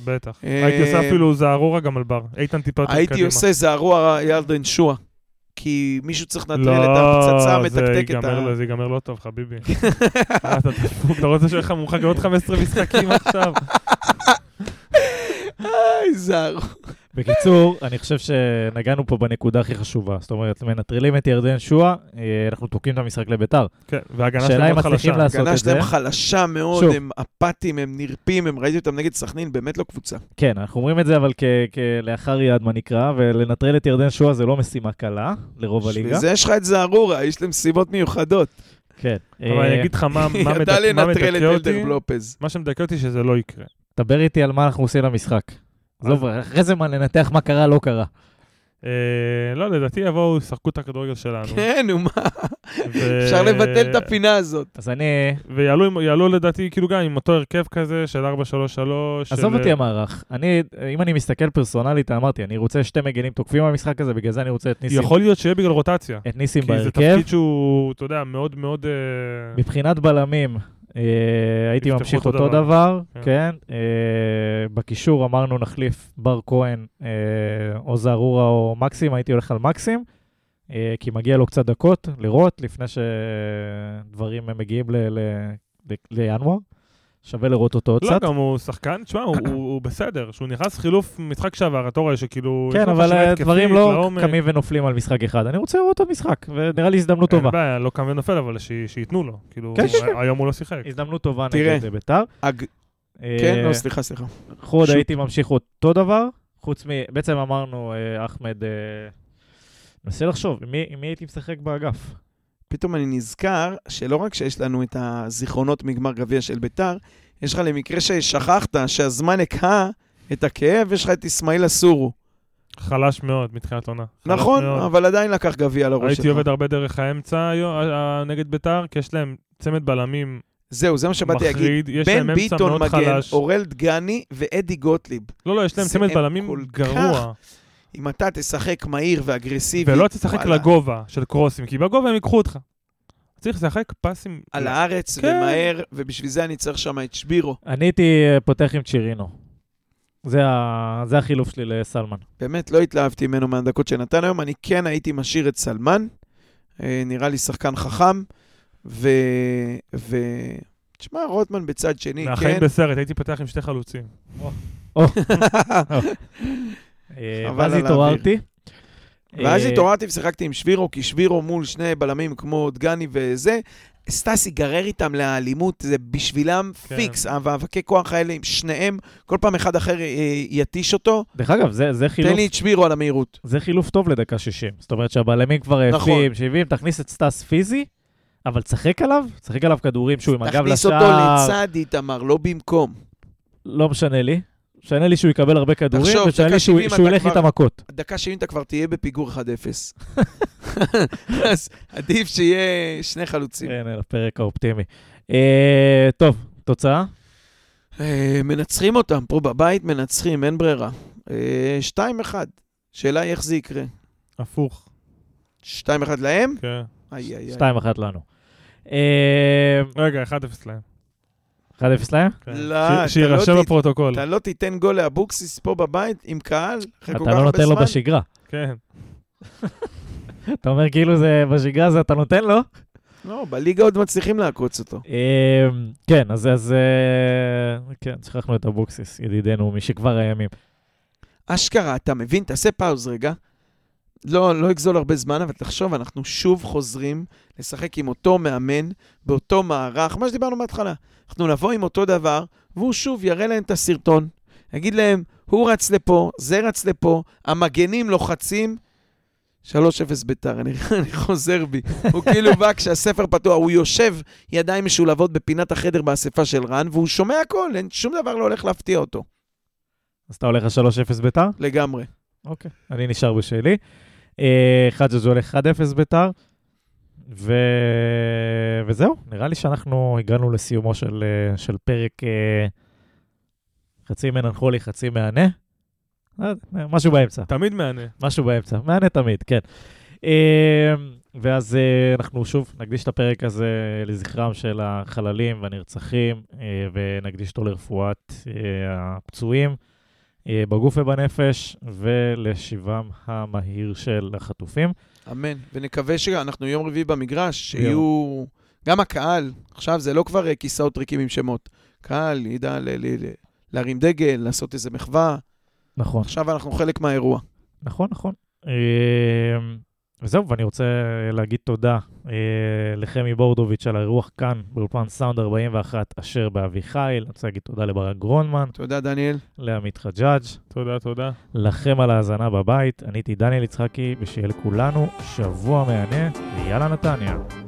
בטח. אה, הייתי עושה אפילו זערורה גם על בר. איתן טיפה יותר קדימה. הייתי עושה זערוע ירדן שואה. כי מישהו צריך לנטרל את לא, הפצצה המתקתקת. לו- זה ייגמר לא טוב, חביבי. אה, אתה רוצה שיהיה לך מורחק עוד 15 משחקים עכשיו? איי, זערוע. בקיצור, אני חושב שנגענו פה בנקודה הכי חשובה. זאת אומרת, מנטרלים את ירדן שואה, אה, אנחנו תוקעים את המשחק לביתר. כן, וההגנה השאלה שלהם אם מאוד מצליחים חלשה. לעשות את זה. שלהם חלשה מאוד, שוב. הם אפאתיים, הם נרפים, הם ראיתי אותם נגד סכנין, באמת לא קבוצה. כן, אנחנו אומרים את זה אבל כלאחר יד, מה נקרא, ולנטרל את ירדן שואה זה לא משימה קלה לרוב הליגה. בשביל זה יש לך את זערורה, יש להם סיבות מיוחדות. כן. אבל אה, אני אגיד לך מה מדכא אותי. מה שמדכא אותי שזה לא יקרה. דבר איתי על מה אנחנו עושים למשחק. עזוב, אחרי זה מה, לנתח מה קרה, לא קרה. אה, לא, לדעתי יבואו, ישחקו את הכדורגל שלנו. כן, נו מה, אפשר לבטל את הפינה הזאת. אז אני... ויעלו לדעתי, כאילו גם עם אותו הרכב כזה של 4-3-3. עזוב אותי המערך. אני, אם אני מסתכל פרסונלית, אמרתי, אני רוצה שתי מגנים תוקפים במשחק הזה, בגלל זה אני רוצה את ניסים, יכול להיות שיהיה בגלל רוטציה. את ניסים כי זה בהרכב. תפקיד שהוא, אתה יודע, מאוד מאוד... אה, מבחינת בלמים, הייתי יפתחו ממשיך אותו דבר. דבר, כן. כן. אה, בקישור אמרנו נחליף בר כהן אה, או זערורה או מקסים, הייתי הולך על מקסים, אה, כי מגיע לו קצת דקות לראות לפני שדברים מגיעים ל- ל- ל- לינואר. שווה לראות אותו עוד לא, קצת. גם הוא שחקן, תשמע, הוא- הוא הוא בסדר. שהוא נכנס חילוף משחק שעבר, אתה רואה שכאילו... כן, אבל דברים לא לעומק. קמים ונופלים על משחק אחד. אני רוצה לראות עוד משחק, ונראה לי הזדמנות טובה. אין בעיה, לא קם ונופל, אבל ש- שייתנו לו. כאילו, כן, הוא- כן. היום הוא לא שיחק. הזדמנות טובה תראה. נגד ביתר. אג- אה, כן, לא, סליחה, סליחה. חוד שוט. הייתי ממשיך אותו דבר, חוץ מ... בעצם אמרנו, אה, אחמד, אה, מנסה לחשוב, עם מי, עם מי הייתי משחק באגף? פתאום אני נזכר שלא רק שיש לנו את הזיכרונות מגמר גביע של ביתר, יש לך למקרה ששכחת שהזמן הקהה את הכאב, יש לך את אסמאעיל אסורו. חלש מאוד מתחילת עונה. נכון, מאוד. אבל עדיין לקח גביע לראש שלך. הייתי עובד הרבה דרך האמצע נגד ביתר, כי יש להם צמד בלמים זהו, זה מה שבאתי להגיד. בן ביטון מגן. אורל דגני ואדי גוטליב. לא, לא, יש להם צמד בלמים כל גרוע. אם אתה תשחק מהיר ואגרסיבי, ולא תשחק וואלה, לגובה של קרוסים, כי בגובה הם ייקחו אותך. צריך לשחק פסים... על הארץ כן. ומהר, ובשביל זה אני צריך שם את שבירו. אני הייתי אה, פותח עם צ'ירינו. זה, ה... זה החילוף שלי לסלמן. באמת לא התלהבתי ממנו מהדקות שנתן היום, אני כן הייתי משאיר את סלמן, אה, נראה לי שחקן חכם, ו... ו... תשמע, רוטמן בצד שני, מהחיים כן. בסרט, הייתי פותח עם שתי חלוצים. אה, ואז התעוררתי. ואז אה, התעוררתי ושיחקתי עם שבירו, כי שבירו מול שני בלמים כמו דגני וזה, סטאס ייגרר איתם לאלימות, זה בשבילם כן. פיקס. המאבקי כוח האלה עם שניהם, כל פעם אחד אחר אה, יתיש אותו, דרך אגב, זה, זה, חילוף, תן לי את שבירו על המהירות. זה חילוף טוב לדקה 60. זאת אומרת שהבלמים כבר נכון. עייפים, 70, תכניס את סטאס פיזי, אבל תשחק עליו, תשחק עליו כדורים שהוא עם הגב תכניס לשער. אותו לצד איתמר, לא במקום. לא משנה לי. משנה לי שהוא יקבל הרבה כדורים, דקה לי שהוא 70 שהוא אתה ילך כבר- איתם מכות. דקה 70 אתה כבר תהיה בפיגור 1-0. אז עדיף שיהיה שני חלוצים. כן, לפרק האופטימי. אה, טוב, תוצאה? אה, מנצחים אותם, פה בבית מנצחים, אין ברירה. אה, 2-1. שאלה היא איך זה יקרה. הפוך. 2-1 להם? כן. איי, איי, איי. 2-1 לנו. אה, רגע, 1-0 להם. 1-0 להם? כן. לא, אתה שיירשם לא בפרוטוקול. אתה לא תיתן גול לאבוקסיס פה בבית עם קהל? אחרי כל אתה כך לא הרבה נותן לו זמן? בשגרה. כן. אתה אומר כאילו זה בשגרה זה אתה נותן לו? לא, בליגה עוד מצליחים לעקוץ אותו. אה, כן, אז אז, אה, כן, שכחנו את אבוקסיס, ידידנו משכבר הימים. אשכרה, אתה מבין? תעשה פאוז רגע. לא, לא יגזול הרבה זמן, אבל תחשוב, אנחנו שוב חוזרים לשחק עם אותו מאמן, באותו מערך, מה שדיברנו בהתחלה. אנחנו נבוא עם אותו דבר, והוא שוב יראה להם את הסרטון, יגיד להם, הוא רץ לפה, זה רץ לפה, המגנים לוחצים. 3-0 ביתר, אני, אני חוזר בי. הוא כאילו בא כשהספר פתוח, הוא יושב ידיים משולבות בפינת החדר באספה של רן, והוא שומע הכל, אין, שום דבר לא הולך להפתיע אותו, אז אתה הולך ל-3-0 ביתר? לגמרי. אוקיי. אני נשאר בשלי. אה, חג'ג' הולך 1-0 ביתר. ו... וזהו, נראה לי שאנחנו הגענו לסיומו של, אה, של פרק אה, חצי מננחולי, חצי מהנה. יודע, משהו באמצע. תמיד מהנה. משהו באמצע, מהנה תמיד, כן. אה, ואז אה, אנחנו שוב נקדיש את הפרק הזה לזכרם של החללים והנרצחים, אה, ונקדיש אותו לרפואת אה, הפצועים אה, בגוף ובנפש, ולשיבם המהיר של החטופים. אמן. ונקווה שאנחנו יום רביעי במגרש, שיהיו... גם הקהל, עכשיו זה לא כבר אה, כיסאות ריקים עם שמות. קהל ידע ל- ל- ל- להרים דגל, לעשות איזה מחווה. נכון. עכשיו אנחנו חלק מהאירוע. נכון, נכון. וזהו, ואני רוצה להגיד תודה אה, לחמי בורדוביץ' על האירוח כאן, באולפן סאונד 41, אשר באביחיל. אני רוצה להגיד תודה לברק גרונמן, תודה, דניאל. לעמית חג'אג', תודה, תודה. לכם על ההאזנה בבית. אני הייתי דניאל יצחקי, ושיהיה לכולנו שבוע מהנה, ויאללה נתניה.